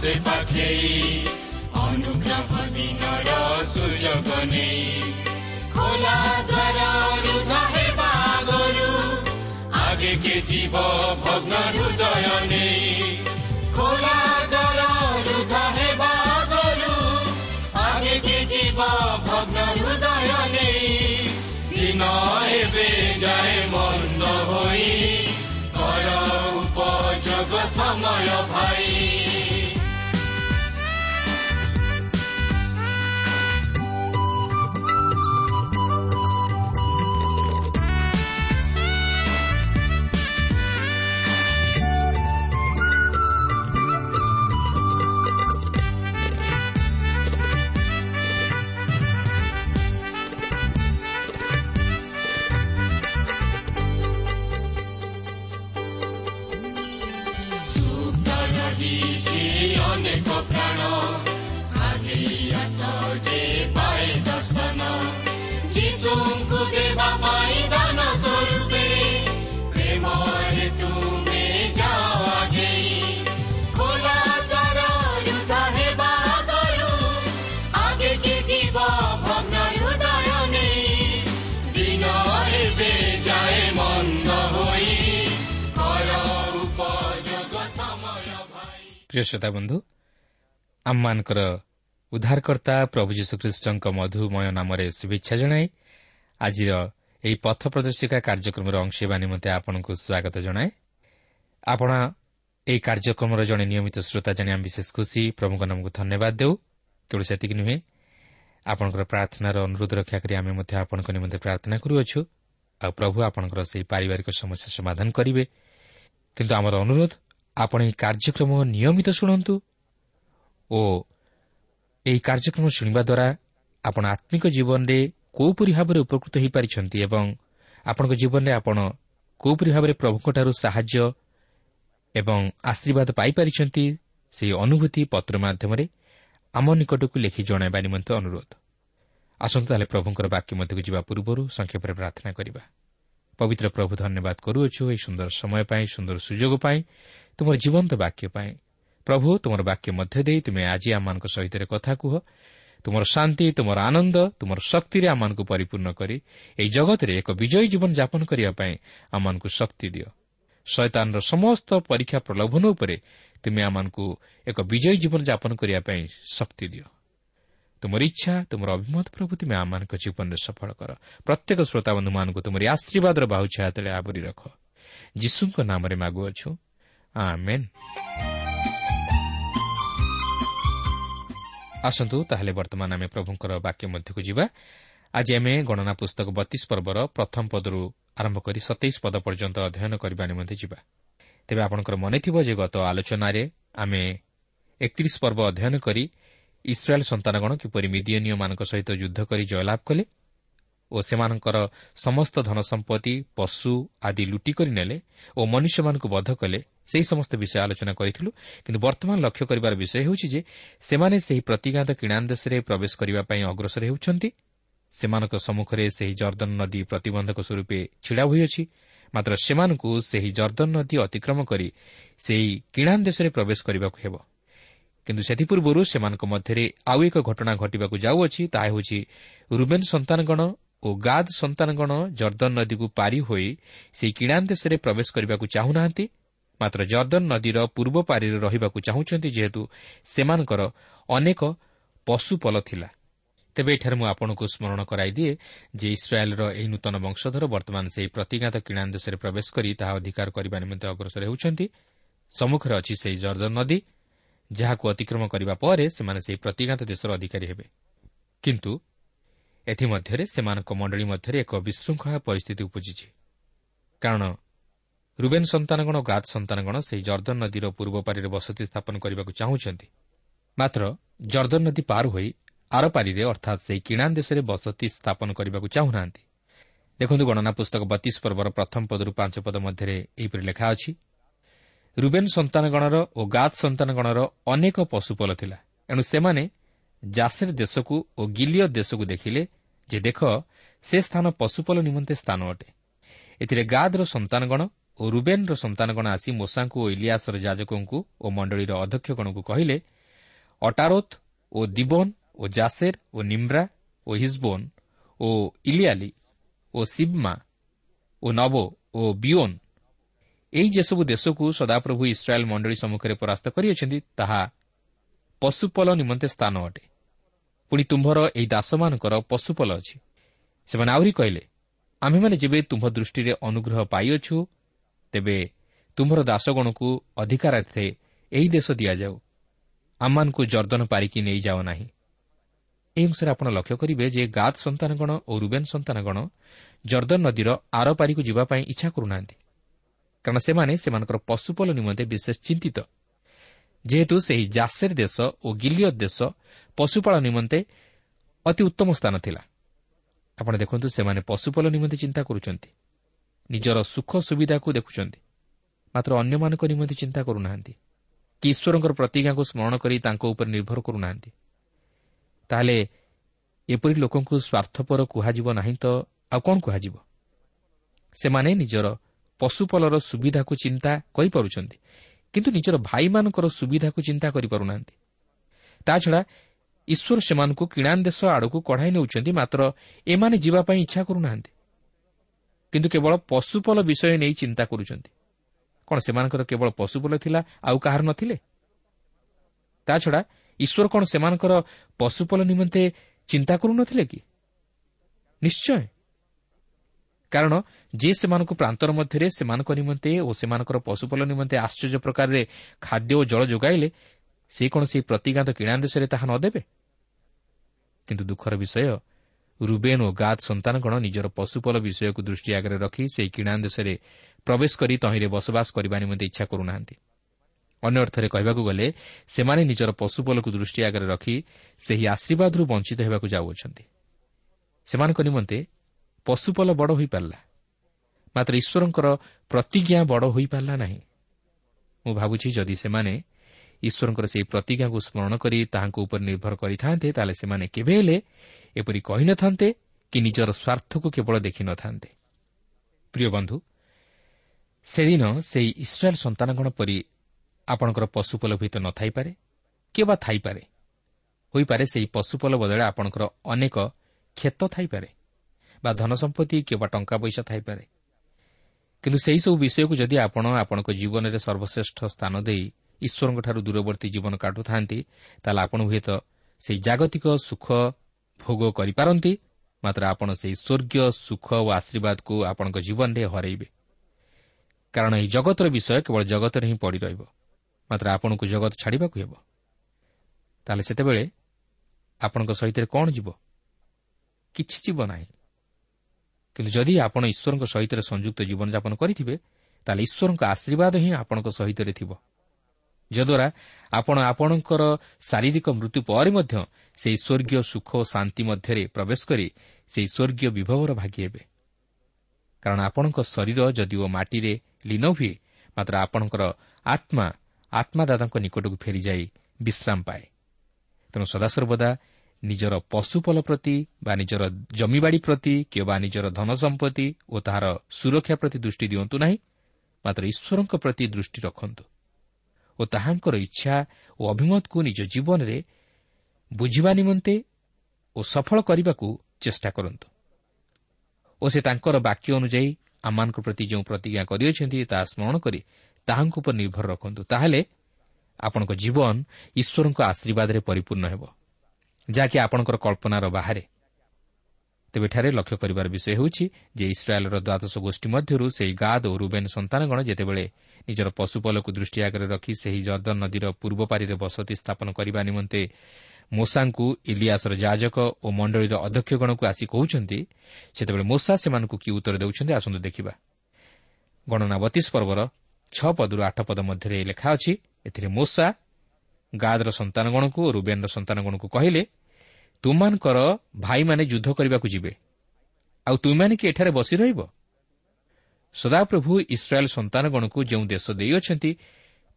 ସେ ପାଖେଇ ଅନୁଗ୍ରହ ଦିନର ସୁଯୋଗ ନେଇ ଖୋଲା ଦ୍ୱାର ଆଗରୁ ଆଗେକେ ଯିବ ଭଗ୍ନ ହୃଦୟ ନେଇ ଖୋଲା ଦ୍ୱାର ଆଗରୁ ଆଗେକେ ଯିବ ଭଗ୍ନ ହୃଦୟ ନେଇ ଦିନ ଏବେ ଯାଏ ମନ୍ଦ ହୋଇ କର ଉପଯୋଗ ସମୟ ଭାଇ ପ୍ରିୟ ଶ୍ରୋତା ବନ୍ଧୁ ଆମମାନଙ୍କର ଉଦ୍ଧାରକର୍ତ୍ତା ପ୍ରଭୁ ଯୀଶୁଖ୍ରୀଷ୍ଟଙ୍କ ମଧୁମୟ ନାମରେ ଶୁଭେଚ୍ଛା ଜଣାଇ ଆଜିର ଏହି ପଥ ପ୍ରଦର୍ଶିକା କାର୍ଯ୍ୟକ୍ରମର ଅଂଶ ହେବା ନିମନ୍ତେ ଆପଣଙ୍କୁ ସ୍ୱାଗତ ଜଣାଏ। ଆପଣ ଏହି କାର୍ଯ୍ୟକ୍ରମର ଜଣେ ନିୟମିତ ଶ୍ରୋତା ଜାଣି ଆମେ ବିଶେଷ ଖୁସି ପ୍ରଭୁଙ୍କ ନାମକୁ ଧନ୍ୟବାଦ ଦେଉ। କେବଳ ସେତିକି ନୁହେଁ ଆପଣଙ୍କର ପ୍ରାର୍ଥନାର ଅନୁରୋଧ ରକ୍ଷା କରି ଆମେ ମଧ୍ୟ ଆପଣଙ୍କ ନିମନ୍ତେ ପ୍ରାର୍ଥନା କରୁଅଛୁ। ଆଉ ପ୍ରଭୁ ଆପଣଙ୍କର ସେହି ପାରିବାରିକ ସମସ୍ୟା ସମାଧାନ କରିବେ। କିନ୍ତୁ ଆମର ଅନୁରୋଧ ଆପଣ ଏହି କାର୍ଯ୍ୟକ୍ରମ ନିୟମିତ ଶୁଣନ୍ତୁ ଓ ଏହି କାର୍ଯ୍ୟକ୍ରମ ଶୁଣିବା ଦ୍ୱାରା ଆପଣ ଆତ୍ମିକ ଜୀବନରେ କେଉଁପରି ଭାବରେ ଉପକୃତ ହୋଇପାରିଛନ୍ତି ଏବଂ ଆପଣଙ୍କ ଜୀବନରେ ଆପଣ କେଉଁପରି ଭାବରେ ପ୍ରଭୁଙ୍କଠାରୁ ସାହାଯ୍ୟ ଏବଂ ଆଶୀର୍ବାଦ ପାଇପାରିଛନ୍ତି ସେହି ଅନୁଭୂତି ପତ୍ର ମାଧ୍ୟମରେ ଆମ ନିକଟକୁ ଲେଖି ଜଣାଇବା ନିମନ୍ତେ ଅନୁରୋଧ। ଆସନ୍ତୁ ତାହେଲେ ପ୍ରଭୁଙ୍କର ବାକ୍ୟ ମଧ୍ୟକୁ ଯିବା ପୂର୍ବରୁ ସଂକ୍ଷେପରେ ପ୍ରାର୍ଥନା କରିବା। ପବିତ୍ର ପ୍ରଭୁ ଧନ୍ୟବାଦ କରୁଅଛୁ ଏହି ସୁନ୍ଦର ସମୟ ପାଇଁ ସୁନ୍ଦର ସୁଯୋଗ ପାଇଁ ତୁମର ଜୀବନ୍ତ ବାକ୍ୟ ପାଇଁ। ପ୍ରଭୁ ତୁମର ବାକ୍ୟ ମଧ୍ୟ ଦେଇ ତୁମେ ଆଜି ଆମମାନଙ୍କ ସହିତ କଥା କୁହ। ତୁମର ଶାନ୍ତି ତୁମର ଆନନ୍ଦ ତୁମର ଶକ୍ତିରେ ଆମମାନଙ୍କୁ ପରିପୂର୍ଣ୍ଣ କରି ଏହି ଜଗତରେ ଏକ ବିଜୟୀ ଜୀବନ ଯାପନ କରିବା ପାଇଁ ଆମମାନଙ୍କୁ ଶକ୍ତି ଦିଅ। ଶୟତାନର ସମସ୍ତ ପରୀକ୍ଷା ପ୍ରଲୋଭନ ଉପରେ ତୁମେ ଆମମାନଙ୍କୁ ଏକ ବିଜୟୀ ଜୀବନ ଯାପନ କରିବା ପାଇଁ ଶକ୍ତି ଦିଅ। ତୁମର ଇଚ୍ଛା ତୁମର ଅଭିମତ ପ୍ରଭୁ ତୁମେ ଆମମାନଙ୍କ ଜୀବନରେ ସଫଳ କର। ପ୍ରତ୍ୟେକ ଶ୍ରୋତାବନ୍ଧୁମାନଙ୍କୁ ତୁମର ଆଶୀର୍ବାଦର ବାହୁଛା ତଳେ ଆବରି ରଖ। ଯୀଶୁଙ୍କ ନାମରେ ମାଗୁଅଛୁ। ଆମେନ୍ ଆସନ୍ତୁ ତାହେଲେ ବର୍ତ୍ତମାନ ଆମେ ପ୍ରଭୁଙ୍କର ବାକ୍ୟ ମଧ୍ୟକୁ ଯିବା। ଆଜି ଆମେ ଗଣନା ପୁସ୍ତକ ବତିଶ ପର୍ବର ପ୍ରଥମ ପଦରୁ ଆରମ୍ଭ କରି ସତେଇଶ ପଦ ପର୍ଯ୍ୟନ୍ତ ଅଧ୍ୟୟନ କରିବା ନିମନ୍ତେ ଯିବା। ତେବେ ଆପଣଙ୍କର ମନେଥିବ ଯେ ଗତ ଆଲୋଚନାରେ ଆମେ ଏକତିରିଶ ପର୍ବ ଅଧ୍ୟୟନ କରି ଇସ୍ରାଏଲ୍ ସନ୍ତାନଗଣ କିପରି ମିଦିୟନୀୟମାନଙ୍କ ସହିତ ଯୁଦ୍ଧ କରି ଜୟଲାଭ କଲେ ଓ ସେମାନଙ୍କର ସମସ୍ତ ଧନ ସମ୍ପତ୍ତି ପଶୁ ଆଦି ଲୁଟି କରିନେଲେ ଓ ମନୁଷ୍ୟମାନଙ୍କୁ ବଧ କଲେ ସେହି ସମସ୍ତ ବିଷୟ ଆଲୋଚନା କରିଥିଲୁ। କିନ୍ତୁ ବର୍ତ୍ତମାନ ଲକ୍ଷ୍ୟ କରିବାର ବିଷୟ ହେଉଛି ଯେ ସେମାନେ ସେହି ପ୍ରତିଜ୍ଞାତ କିଣାନ୍ ଦେଶରେ ପ୍ରବେଶ କରିବା ପାଇଁ ଅଗ୍ରସର ହେଉଛନ୍ତି। ସେମାନଙ୍କ ସମ୍ମୁଖରେ ସେହି ଜର୍ଦ୍ଦନ ନଦୀ ପ୍ରତିବନ୍ଧକ ସ୍ୱରୂପେ ଛିଡ଼ା ହୋଇଅଛି। ମାତ୍ର ସେମାନଙ୍କୁ ସେହି ଜର୍ଦ୍ଦନ ନଦୀ ଅତିକ୍ରମ କରି ସେହି କିଣାନ୍ ଦେଶରେ ପ୍ରବେଶ କରିବାକୁ ହେବ। କିନ୍ତୁ ସେଥିପୂର୍ବରୁ ସେମାନଙ୍କ ମଧ୍ୟରେ ଆଉ ଏକ ଘଟଣା ଘଟିବାକୁ ଯାଉଅଛି ତାହା ହେଉଛି ରୁବେନ୍ ସନ୍ତାନଗଣ ଓ ଗାଦ୍ ସନ୍ତାନଗଣ ଜର୍ଦ୍ଦନ ନଦୀକୁ ପାରି ହୋଇ ସେହି କିଣାନ୍ ଦେଶରେ ପ୍ରବେଶ କରିବାକୁ ଚାହୁଁନାହାନ୍ତି ମାତ୍ର ଜର୍ଦ୍ଦନ ନଦୀର ପୂର୍ବ ପାରିରେ ରହିବାକୁ ଚାହୁଁଛନ୍ତି ଯେହେତୁ ସେମାନଙ୍କର ଅନେକ ପଶୁପଲ ଥିଲା। ତେବେ ଏଠାରେ ମୁଁ ଆପଣଙ୍କୁ ସ୍କରଣ କରାଇଦିଏ ଯେ ଇସ୍ରାଏଲ୍ର ଏହି ନୂତନ ବଂଶଧର ବର୍ତ୍ତମାନ ସେହି ପ୍ରତିଜ୍ଞାତ କିଣା ଦେଶରେ ପ୍ରବେଶ କରି ତାହା ଅଧିକାର କରିବା ନିମନ୍ତେ ଅଗ୍ରସର ହେଉଛନ୍ତି। ସମ୍ମୁଖରେ ଅଛି ସେହି ଜର୍ଦ୍ଦନ ନଦୀ ଯାହାକୁ ଅତିକ୍ରମ କରିବା ପରେ ସେମାନେ ସେହି ପ୍ରତିଜ୍ଞାତ ଦେଶର ଅଧିକାରୀ ହେବେ। କିନ୍ତୁ ଏଥିମଧ୍ୟରେ ସେମାନଙ୍କ ମଣ୍ଡଳୀ ମଧ୍ୟରେ ଏକ ବିଶୃଙ୍ଖଳା ପରିସ୍ଥିତି ଉପୁଜିଛି। କାରଣ ରୁବେନ୍ ସନ୍ତାନଗଣ ଓ ଗାଦ ସନ୍ତାନଗଣ ସେହି ଜର୍ଦ୍ଦନ ନଦୀର ପୂର୍ବ ପାରିରେ ବସତି ସ୍ଥାପନ କରିବାକୁ ଚାହୁଁଛନ୍ତି। ମାତ୍ର ଜର୍ଦ୍ଦନ ନଦୀ ପାର ହୋଇ ଆରପାରିରେ ଅର୍ଥାତ୍ ସେହି କିଣା ଦେଶରେ ବସତି ସ୍ଥାପନ କରିବାକୁ ଚାହୁଁନାହାନ୍ତି। ଦେଖନ୍ତୁ ଗଣନା ପୁସ୍ତକ ବତିଶ ପର୍ବର ପ୍ରଥମ ପଦରୁ ପାଞ୍ଚ ପଦ ମଧ୍ୟରେ ଏହିପରି ଲେଖା ଅଛି। ରୁବେନ୍ ସନ୍ତାନଗଣର ଓ ଗାଦ ସନ୍ତାନଗଣର ଅନେକ ପଶୁପଲ ଥିଲା। ଏଣୁ ସେମାନେ ଜାସେର ଦେଶକୁ ଓ ଗିଲିୟ ଦେଶକୁ ଦେଖିଲେ ଯେ ଦେଖ ସେ ସ୍ଥାନ ପଶୁପଲ ନିମନ୍ତେ ସ୍ଥାନ ଅଟେ। ଏଥିରେ ଗାଦର ସନ୍ତାନଗଣ ଓ ରୁବେନ୍ର ସନ୍ତାନଗଣ ଆସି ମୋସାଙ୍କୁ ଓ ଇଲିଆସର ଯାଜକଙ୍କୁ ଓ ମଣ୍ଡଳୀର ଅଧ୍ୟକ୍ଷଗଣଙ୍କୁ କହିଲେ ଅଟାରୋଥ୍ ଓ ଦିବନ୍ ଓ ଜାସେର ଓ ନିମ୍ରା ଓ ହିଜବୋନ୍ ଓ ଇଲିଆଲି ଓ ସିବ୍ମା ଓ ନବୋ ଓ ବିଓନ୍। ଏହି ଯେସବୁ ଦେଶକୁ ସଦାପ୍ରଭୁ ଇସ୍ରାଏଲ୍ ମଣ୍ଡଳୀ ସମ୍ମୁଖରେ ପରାସ୍ତ କରିଅଛନ୍ତି ତାହା ପଶୁପଲ ନିମନ୍ତେ ସ୍ଥାନ ଅଟେ। ପୁଣି ତୁମ୍ଭର ଏହି ଦାସମାନଙ୍କର ପଶୁପଲ ଅଛି। ସେମାନେ ଆହୁରି କହିଲେ ଆମ୍ଭେମାନେ ଯେବେ ତୁମ୍ଭ ଦୃଷ୍ଟିରେ ଅନୁଗ୍ରହ ପାଇଅଛୁ ତେବେ ତୁମ୍ଭର ଦାସଗଣକୁ ଅଧିକାରାର୍ଥେ ଏହି ଦେଶ ଦିଆଯାଉ। ଆମମାନଙ୍କୁ ଜର୍ଦ୍ଦନ ପାରିକି ନେଇଯାଅ ନାହିଁ। ଏହି ଅଂଶରେ ଆପଣ ଲକ୍ଷ୍ୟ କରିବେ ଯେ ଗାଦ ସନ୍ତାନଗଣ ଓ ରୁବେନ୍ ସନ୍ତାନଗଣ ଜର୍ଦ୍ଦନ ନଦୀର ଆରପାରିକୁ ଯିବା ପାଇଁ ଇଚ୍ଛା କରୁନାହାନ୍ତି। କାରଣ ସେମାନେ ସେମାନଙ୍କର ପଶୁପଲ ନିମନ୍ତେ ବିଶେଷ ଚିନ୍ତିତ। ଯେହେତୁ ସେହି ଜାସେର ଦେଶ ଓ ଗିଲିୟ ଦେଶ ପଶୁପାଳ ନିମନ୍ତେ ଅତି ଉତ୍ତମ ସ୍ଥାନ ଥିଲା। ଆପଣ ଦେଖନ୍ତୁ ସେମାନେ ପଶୁପଲ ନିମନ୍ତେ ଚିନ୍ତା କରୁଛନ୍ତି। ନିଜର ସୁଖ ସୁବିଧାକୁ ଦେଖୁଛନ୍ତି। ମାତ୍ର ଅନ୍ୟମାନଙ୍କ ନିମନ୍ତେ ଚିନ୍ତା କରୁନାହାନ୍ତି। କି ଈଶ୍ୱରଙ୍କର ପ୍ରତିଜ୍ଞାକୁ ସ୍ମରଣ କରି ତାଙ୍କ ଉପରେ ନିର୍ଭର କରୁନାହାନ୍ତି। ତାହେଲେ ଏପରି ଲୋକଙ୍କୁ ସ୍ୱାର୍ଥପର କୁହାଯିବ ନାହିଁ ତ ଆଉ କ'ଣ କୁହାଯିବ? ସେମାନେ ନିଜର ପଶୁପଲର ସୁବିଧାକୁ ଚିନ୍ତା କରିପାରୁଛନ୍ତି। କିନ୍ତୁ ନିଜର ଭାଇମାନଙ୍କର ସୁବିଧାକୁ ଚିନ୍ତା କରିପାରୁନାହାନ୍ତି। ତାଛଡ଼ା ଈଶ୍ୱର ସେମାନଙ୍କୁ କିଣା ଦେଶ ଆଡ଼କୁ କଢ଼ାଇ ନେଉଛନ୍ତି ମାତ୍ର ଏମାନେ ଯିବା ପାଇଁ ଇଚ୍ଛା କରୁନାହାନ୍ତି। କିନ୍ତୁ କେବଳ ପଶୁପଲ ବିଷୟ ନେଇ ଚିନ୍ତା କରୁଛନ୍ତି। କ'ଣ ସେମାନଙ୍କର କେବଳ ପଶୁପଲ ଥିଲା ଆଉ କାହାର ନଥିଲେ? ତାଛଡ଼ା ଈଶ୍ୱର କ'ଣ ସେମାନଙ୍କର ପଶୁପଲ ନିମନ୍ତେ ଚିନ୍ତା କରୁନଥିଲେ କି? ନିଶ୍ଚୟ। କାରଣ ଯିଏ ସେମାନଙ୍କୁ ପ୍ରାନ୍ତର ମଧ୍ୟରେ ସେମାନଙ୍କ ନିମନ୍ତେ ଓ ସେମାନଙ୍କର ପଶୁପଲ ନିମନ୍ତେ ଆଶ୍ଚର୍ଯ୍ୟ ପ୍ରକାରରେ ଖାଦ୍ୟ ଓ ଜଳ ଯୋଗାଇଲେ ସେ କ'ଣ ସେହି ପ୍ରତିଜ୍ଞାତ କିଣା ଦେଶରେ ତାହା ନ ଦେବେ? କିନ୍ତୁ ଦୁଃଖର ବିଷୟ ରୁବେନ୍ ଓ ଗାଦ ସନ୍ତାନଗଣ ନିଜର ପଶୁପଲ ବିଷୟକୁ ଦୃଷ୍ଟି ଆଗରେ ରଖି ସେହି କିଣା ଦେଶରେ ପ୍ରବେଶ କରି ତହିଁରେ ବସବାସ କରିବା ନିମନ୍ତେ ଇଚ୍ଛା କରୁନାହାନ୍ତି। ଅନ୍ୟ ଅର୍ଥରେ କହିବାକୁ ଗଲେ ସେମାନେ ନିଜର ପଶୁପଲକୁ ଦୃଷ୍ଟି ଆଗରେ ରଖି ସେହି ଆଶୀର୍ବାଦରୁ ବଞ୍ଚିତ ହେବାକୁ ଯାଉଅଛନ୍ତି। ସେମାନଙ୍କ ନିମନ୍ତେ ପଶୁପଲ ବଡ଼ ହୋଇପାରିଲା। ମାତ୍ର ଈଶ୍ୱରଙ୍କର ପ୍ରତିଜ୍ଞା ବଡ଼ ହୋଇପାରିଲା ନାହିଁ। ମୁଁ ଭାବୁଛି ଯଦି ସେମାନେ ଈଶ୍ୱରଙ୍କର ସେହି ପ୍ରତିଜ୍ଞାକୁ ସ୍ମରଣ କରି ତାହାଙ୍କ ଉପରେ ନିର୍ଭର କରିଥାନ୍ତେ ତାହେଲେ ସେମାନେ କେବେ ହେଲେ ଏପରି କହିନଥାନ୍ତେ କି ନିଜର ସ୍ୱାର୍ଥକୁ କେବଳ ଦେଖିନଥାନ୍ତେ ପ୍ରିୟ ବନ୍ଧୁ ସେଦିନ ସେହି ଇସ୍ରାଏଲ୍ ସନ୍ତାନଗଣ ପରି ଆପଣଙ୍କର ପଶୁପଲ ଭିତ ନଥାଇପାରେ କିଏ ବା ଥାଇପାରେ ହୋଇପାରେ ସେହି ପଶୁପଲ ବଦଳରେ ଆପଣଙ୍କର ଅନେକ କ୍ଷେତ ଥାଇପାରେ। ବା ଧନ ସମ୍ପତ୍ତି କିମ୍ବା ଟଙ୍କା ପଇସା ଥାଇପାରେ। କିନ୍ତୁ ସେହିସବୁ ବିଷୟକୁ ଯଦି ଆପଣ ଆପଣଙ୍କ ଜୀବନରେ ସର୍ବଶ୍ରେଷ୍ଠ ସ୍ଥାନ ଦେଇ ଈଶ୍ୱରଙ୍କଠାରୁ ଦୂରବର୍ତ୍ତୀ ଜୀବନ କାଟୁଥାନ୍ତି ତାହେଲେ ଆପଣ ହୁଏତ ସେହି ଜାଗତିକ ସୁଖ ଭୋଗ କରିପାରନ୍ତି ମାତ୍ର ଆପଣ ସେହି ସ୍ୱର୍ଗୀୟ ସୁଖ ଓ ଆଶୀର୍ବାଦକୁ ଆପଣଙ୍କ ଜୀବନରେ ହରାଇବେ। କାରଣ ଏହି ଜଗତର ବିଷୟ କେବଳ ଜଗତରେ ହିଁ ପଡ଼ି ରହିବ ମାତ୍ର ଆପଣଙ୍କୁ ଜଗତ ଛାଡ଼ିବାକୁ ହେବ। ତାହେଲେ ସେତେବେଳେ ଆପଣଙ୍କ ସହିତ କ'ଣ ଯିବ? କିଛି ଯିବ ନାହିଁ। କିନ୍ତୁ ଯଦି ଆପଣ ଈଶ୍ୱରଙ୍କ ସହିତ ସଂଯୁକ୍ତ ଜୀବନଯାପନ କରିଥିବେ ତାହେଲେ ଈଶ୍ୱରଙ୍କ ଆଶୀର୍ବାଦ ହିଁ ଆପଣଙ୍କ ସହିତ ଥିବ। ଯଦ୍ୱାରା ଆପଣ ଆପଣଙ୍କର ଶାରୀରିକ ମୃତ୍ୟୁ ପରେ ମଧ୍ୟ ସେହି ସ୍ୱର୍ଗୀୟ ସୁଖ ଓ ଶାନ୍ତି ମଧ୍ୟରେ ପ୍ରବେଶ କରି ସେହି ସ୍ୱର୍ଗୀୟ ବିଭବର ଭାଗି ହେବେ। କାରଣ ଆପଣଙ୍କ ଶରୀର ଯଦିଓ ମାଟିରେ ଲୀନ ହୁଏ ମାତ୍ର ଆପଣଙ୍କର ଆତ୍ମା ଆତ୍ମାଦାଦାଙ୍କ ନିକଟକୁ ଫେରିଯାଇ ବିଶ୍ରାମ ପାଏ। ତେଣୁ ସଦାସର୍ବଦା ନିଜର ପଶୁପଲ ପ୍ରତି ବା ନିଜର ଜମିବାଡ଼ି ପ୍ରତି କିମ୍ବା ନିଜର ଧନ ସମ୍ପତ୍ତି ଓ ତାହାର ସୁରକ୍ଷା ପ୍ରତି ଦୃଷ୍ଟି ଦିଅନ୍ତୁ ନାହିଁ ମାତ୍ର ଈଶ୍ୱରଙ୍କ ପ୍ରତି ଦୃଷ୍ଟି ରଖନ୍ତୁ ଓ ତାହାଙ୍କର ଇଚ୍ଛା ଓ ଅଭିମତକୁ ନିଜ ଜୀବନରେ ବୁଝିବା ନିମନ୍ତେ ଓ ସଫଳ କରିବାକୁ ଚେଷ୍ଟା କରନ୍ତୁ। ଓ ସେ ତାଙ୍କର ବାକ୍ୟ ଅନୁଯାୟୀ ଆମମାନଙ୍କ ପ୍ରତି ଯେଉଁ ପ୍ରତିଜ୍ଞା କରିଅଛନ୍ତି ତାହା ସ୍ମରଣ କରି ତାହାଙ୍କ ଉପରେ ନିର୍ଭର ରଖନ୍ତୁ। ତାହେଲେ ଆପଣଙ୍କ ଜୀବନ ଈଶ୍ୱରଙ୍କ ଆଶୀର୍ବାଦରେ ପରିପୂର୍ଣ୍ଣ ହେବ। ଯାହାକି ଆପଣଙ୍କର କଳ୍ପନାର ବାହାରେ। ତେବେ ଏଠାରେ ଲକ୍ଷ୍ୟ କରିବାର ବିଷୟ ହେଉଛି ଯେ ଇସ୍ରାଏଲ୍ର ଦ୍ୱାଦଶ ଗୋଷ୍ଠୀ ମଧ୍ୟରୁ ସେହି ଗାଦ ଓ ରୁବେନ୍ ସନ୍ତାନଗଣ ଯେତେବେଳେ ନିଜର ପଶୁପଲକୁ ଦୃଷ୍ଟି ଆଗରେ ରଖି ସେହି ଜର୍ଦ୍ଦନ ନଦୀର ପୂର୍ବ ପାରିରେ ବସତି ସ୍ଥାପନ କରିବା ନିମନ୍ତେ ମୋସାଙ୍କୁ ଇଲିଆସର ଯାଜକ ଓ ମଣ୍ଡଳୀର ଅଧ୍ୟକ୍ଷଗଣକୁ ଆସି କହୁଛନ୍ତି ସେତେବେଳେ ମୋସା ସେମାନଙ୍କୁ କି ଉତ୍ତର ଦେଉଛନ୍ତି ଆସନ୍ତୁ ଦେଖିବା। ଗଣନା ବତିଶ ପର୍ବର ଛଅ ପଦରୁ ଆଠ ପଦ ମଧ୍ୟରେ ଲେଖା ଅଛି ଏଥିରେ ମୋସା ଗାଦର ସନ୍ତାନଗଣକୁ ଓ ରୁବେନ୍ର ସନ୍ତାନଗଣକୁ କହିଲେ ତୁମାନଙ୍କର ଭାଇମାନେ ଯୁଦ୍ଧ କରିବାକୁ ଯିବେ। ଆଉ ତୁମମାନେ କି ଏଠାରେ ବସି ରହିବ? ସଦାପ୍ରଭୁ ଇସ୍ରାଏଲ୍ ସନ୍ତାନଗଣକୁ ଯେଉଁ ଦେଶ ଦେଇଅଛନ୍ତି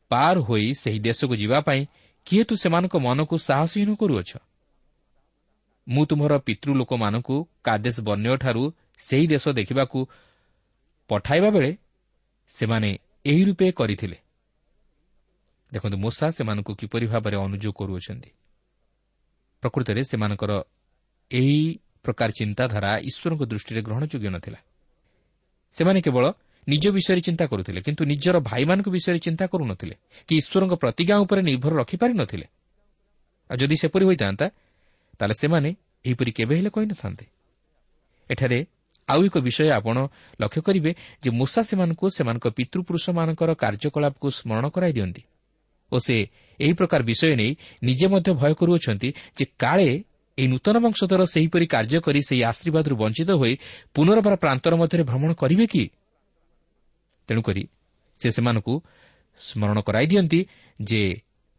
ପାର ହୋଇ ସେହି ଦେଶକୁ ଯିବା ପାଇଁ କିଏ ତୁ ସେମାନଙ୍କ ମନକୁ ସାହସହୀନ କରୁଅଛ? ମୁଁ ତୁମର ପିତୃଲୋକମାନଙ୍କୁ କାଦେଶ ବନ୍ୟଠାରୁ ସେହି ଦେଶ ଦେଖିବାକୁ ପଠାଇବା ବେଳେ ସେମାନେ ଏହି ରୂପେ କରିଥିଲେ। ଦେଖନ୍ତୁ ମୂଷା ସେମାନଙ୍କୁ କିପରି ଭାବରେ ଅନୁଯୋଗ କରୁଅଛନ୍ତି। ପ୍ରକୃତରେ ସେମାନଙ୍କର ଏହି ପ୍ରକାର ଚିନ୍ତାଧାରା ଈଶ୍ୱରଙ୍କ ଦୃଷ୍ଟିରେ ଗ୍ରହଣଯୋଗ୍ୟ ନଥିଲା। ସେମାନେ କେବଳ ନିଜ ବିଷୟରେ ଚିନ୍ତା କରୁଥିଲେ କିନ୍ତୁ ନିଜର ଭାଇମାନଙ୍କ ବିଷୟରେ ଚିନ୍ତା କରୁନଥିଲେ କି ଈଶ୍ୱରଙ୍କ ପ୍ରତିଜ୍ଞା ଉପରେ ନିର୍ଭର ରଖିପାରି ନଥିଲେ। ଆଉ ଯଦି ସେପରି ହୋଇଥାନ୍ତା ତାହେଲେ ସେମାନେ ଏହିପରି କେବେ ହେଲେ କହିନଥାନ୍ତେ ଏଠାରେ ଆଉ ଏକ ବିଷୟ ଆପଣ ଲକ୍ଷ୍ୟ କରିବେ ଯେ ମୂଷା ସେମାନଙ୍କୁ ସେମାନଙ୍କ ପିତୃପୁରୁଷମାନଙ୍କର କାର୍ଯ୍ୟକଳାପକୁ ସ୍ମରଣ କରାଇ ଦିଅନ୍ତି। ଓ ସେ ଏହି ପ୍ରକାର ବିଷୟ ନେଇ ନିଜେ ମଧ୍ୟ ଭୟ କରୁଅଛନ୍ତି ଯେ କାଳେ ଏହି ନୂତନ ବଂଶଧର ସେହିପରି କାର୍ଯ୍ୟ କରି ସେହି ଆଶୀର୍ବାଦରୁ ବଞ୍ଚିତ ହୋଇ ପୁନର୍ବାର ପ୍ରାନ୍ତର ମଧ୍ୟରେ ଭ୍ରମଣ କରିବେ କି ତେଣୁକରି ସେ ସେମାନଙ୍କୁ ସ୍ମରଣ କରାଇ ଦିଅନ୍ତି ଯେ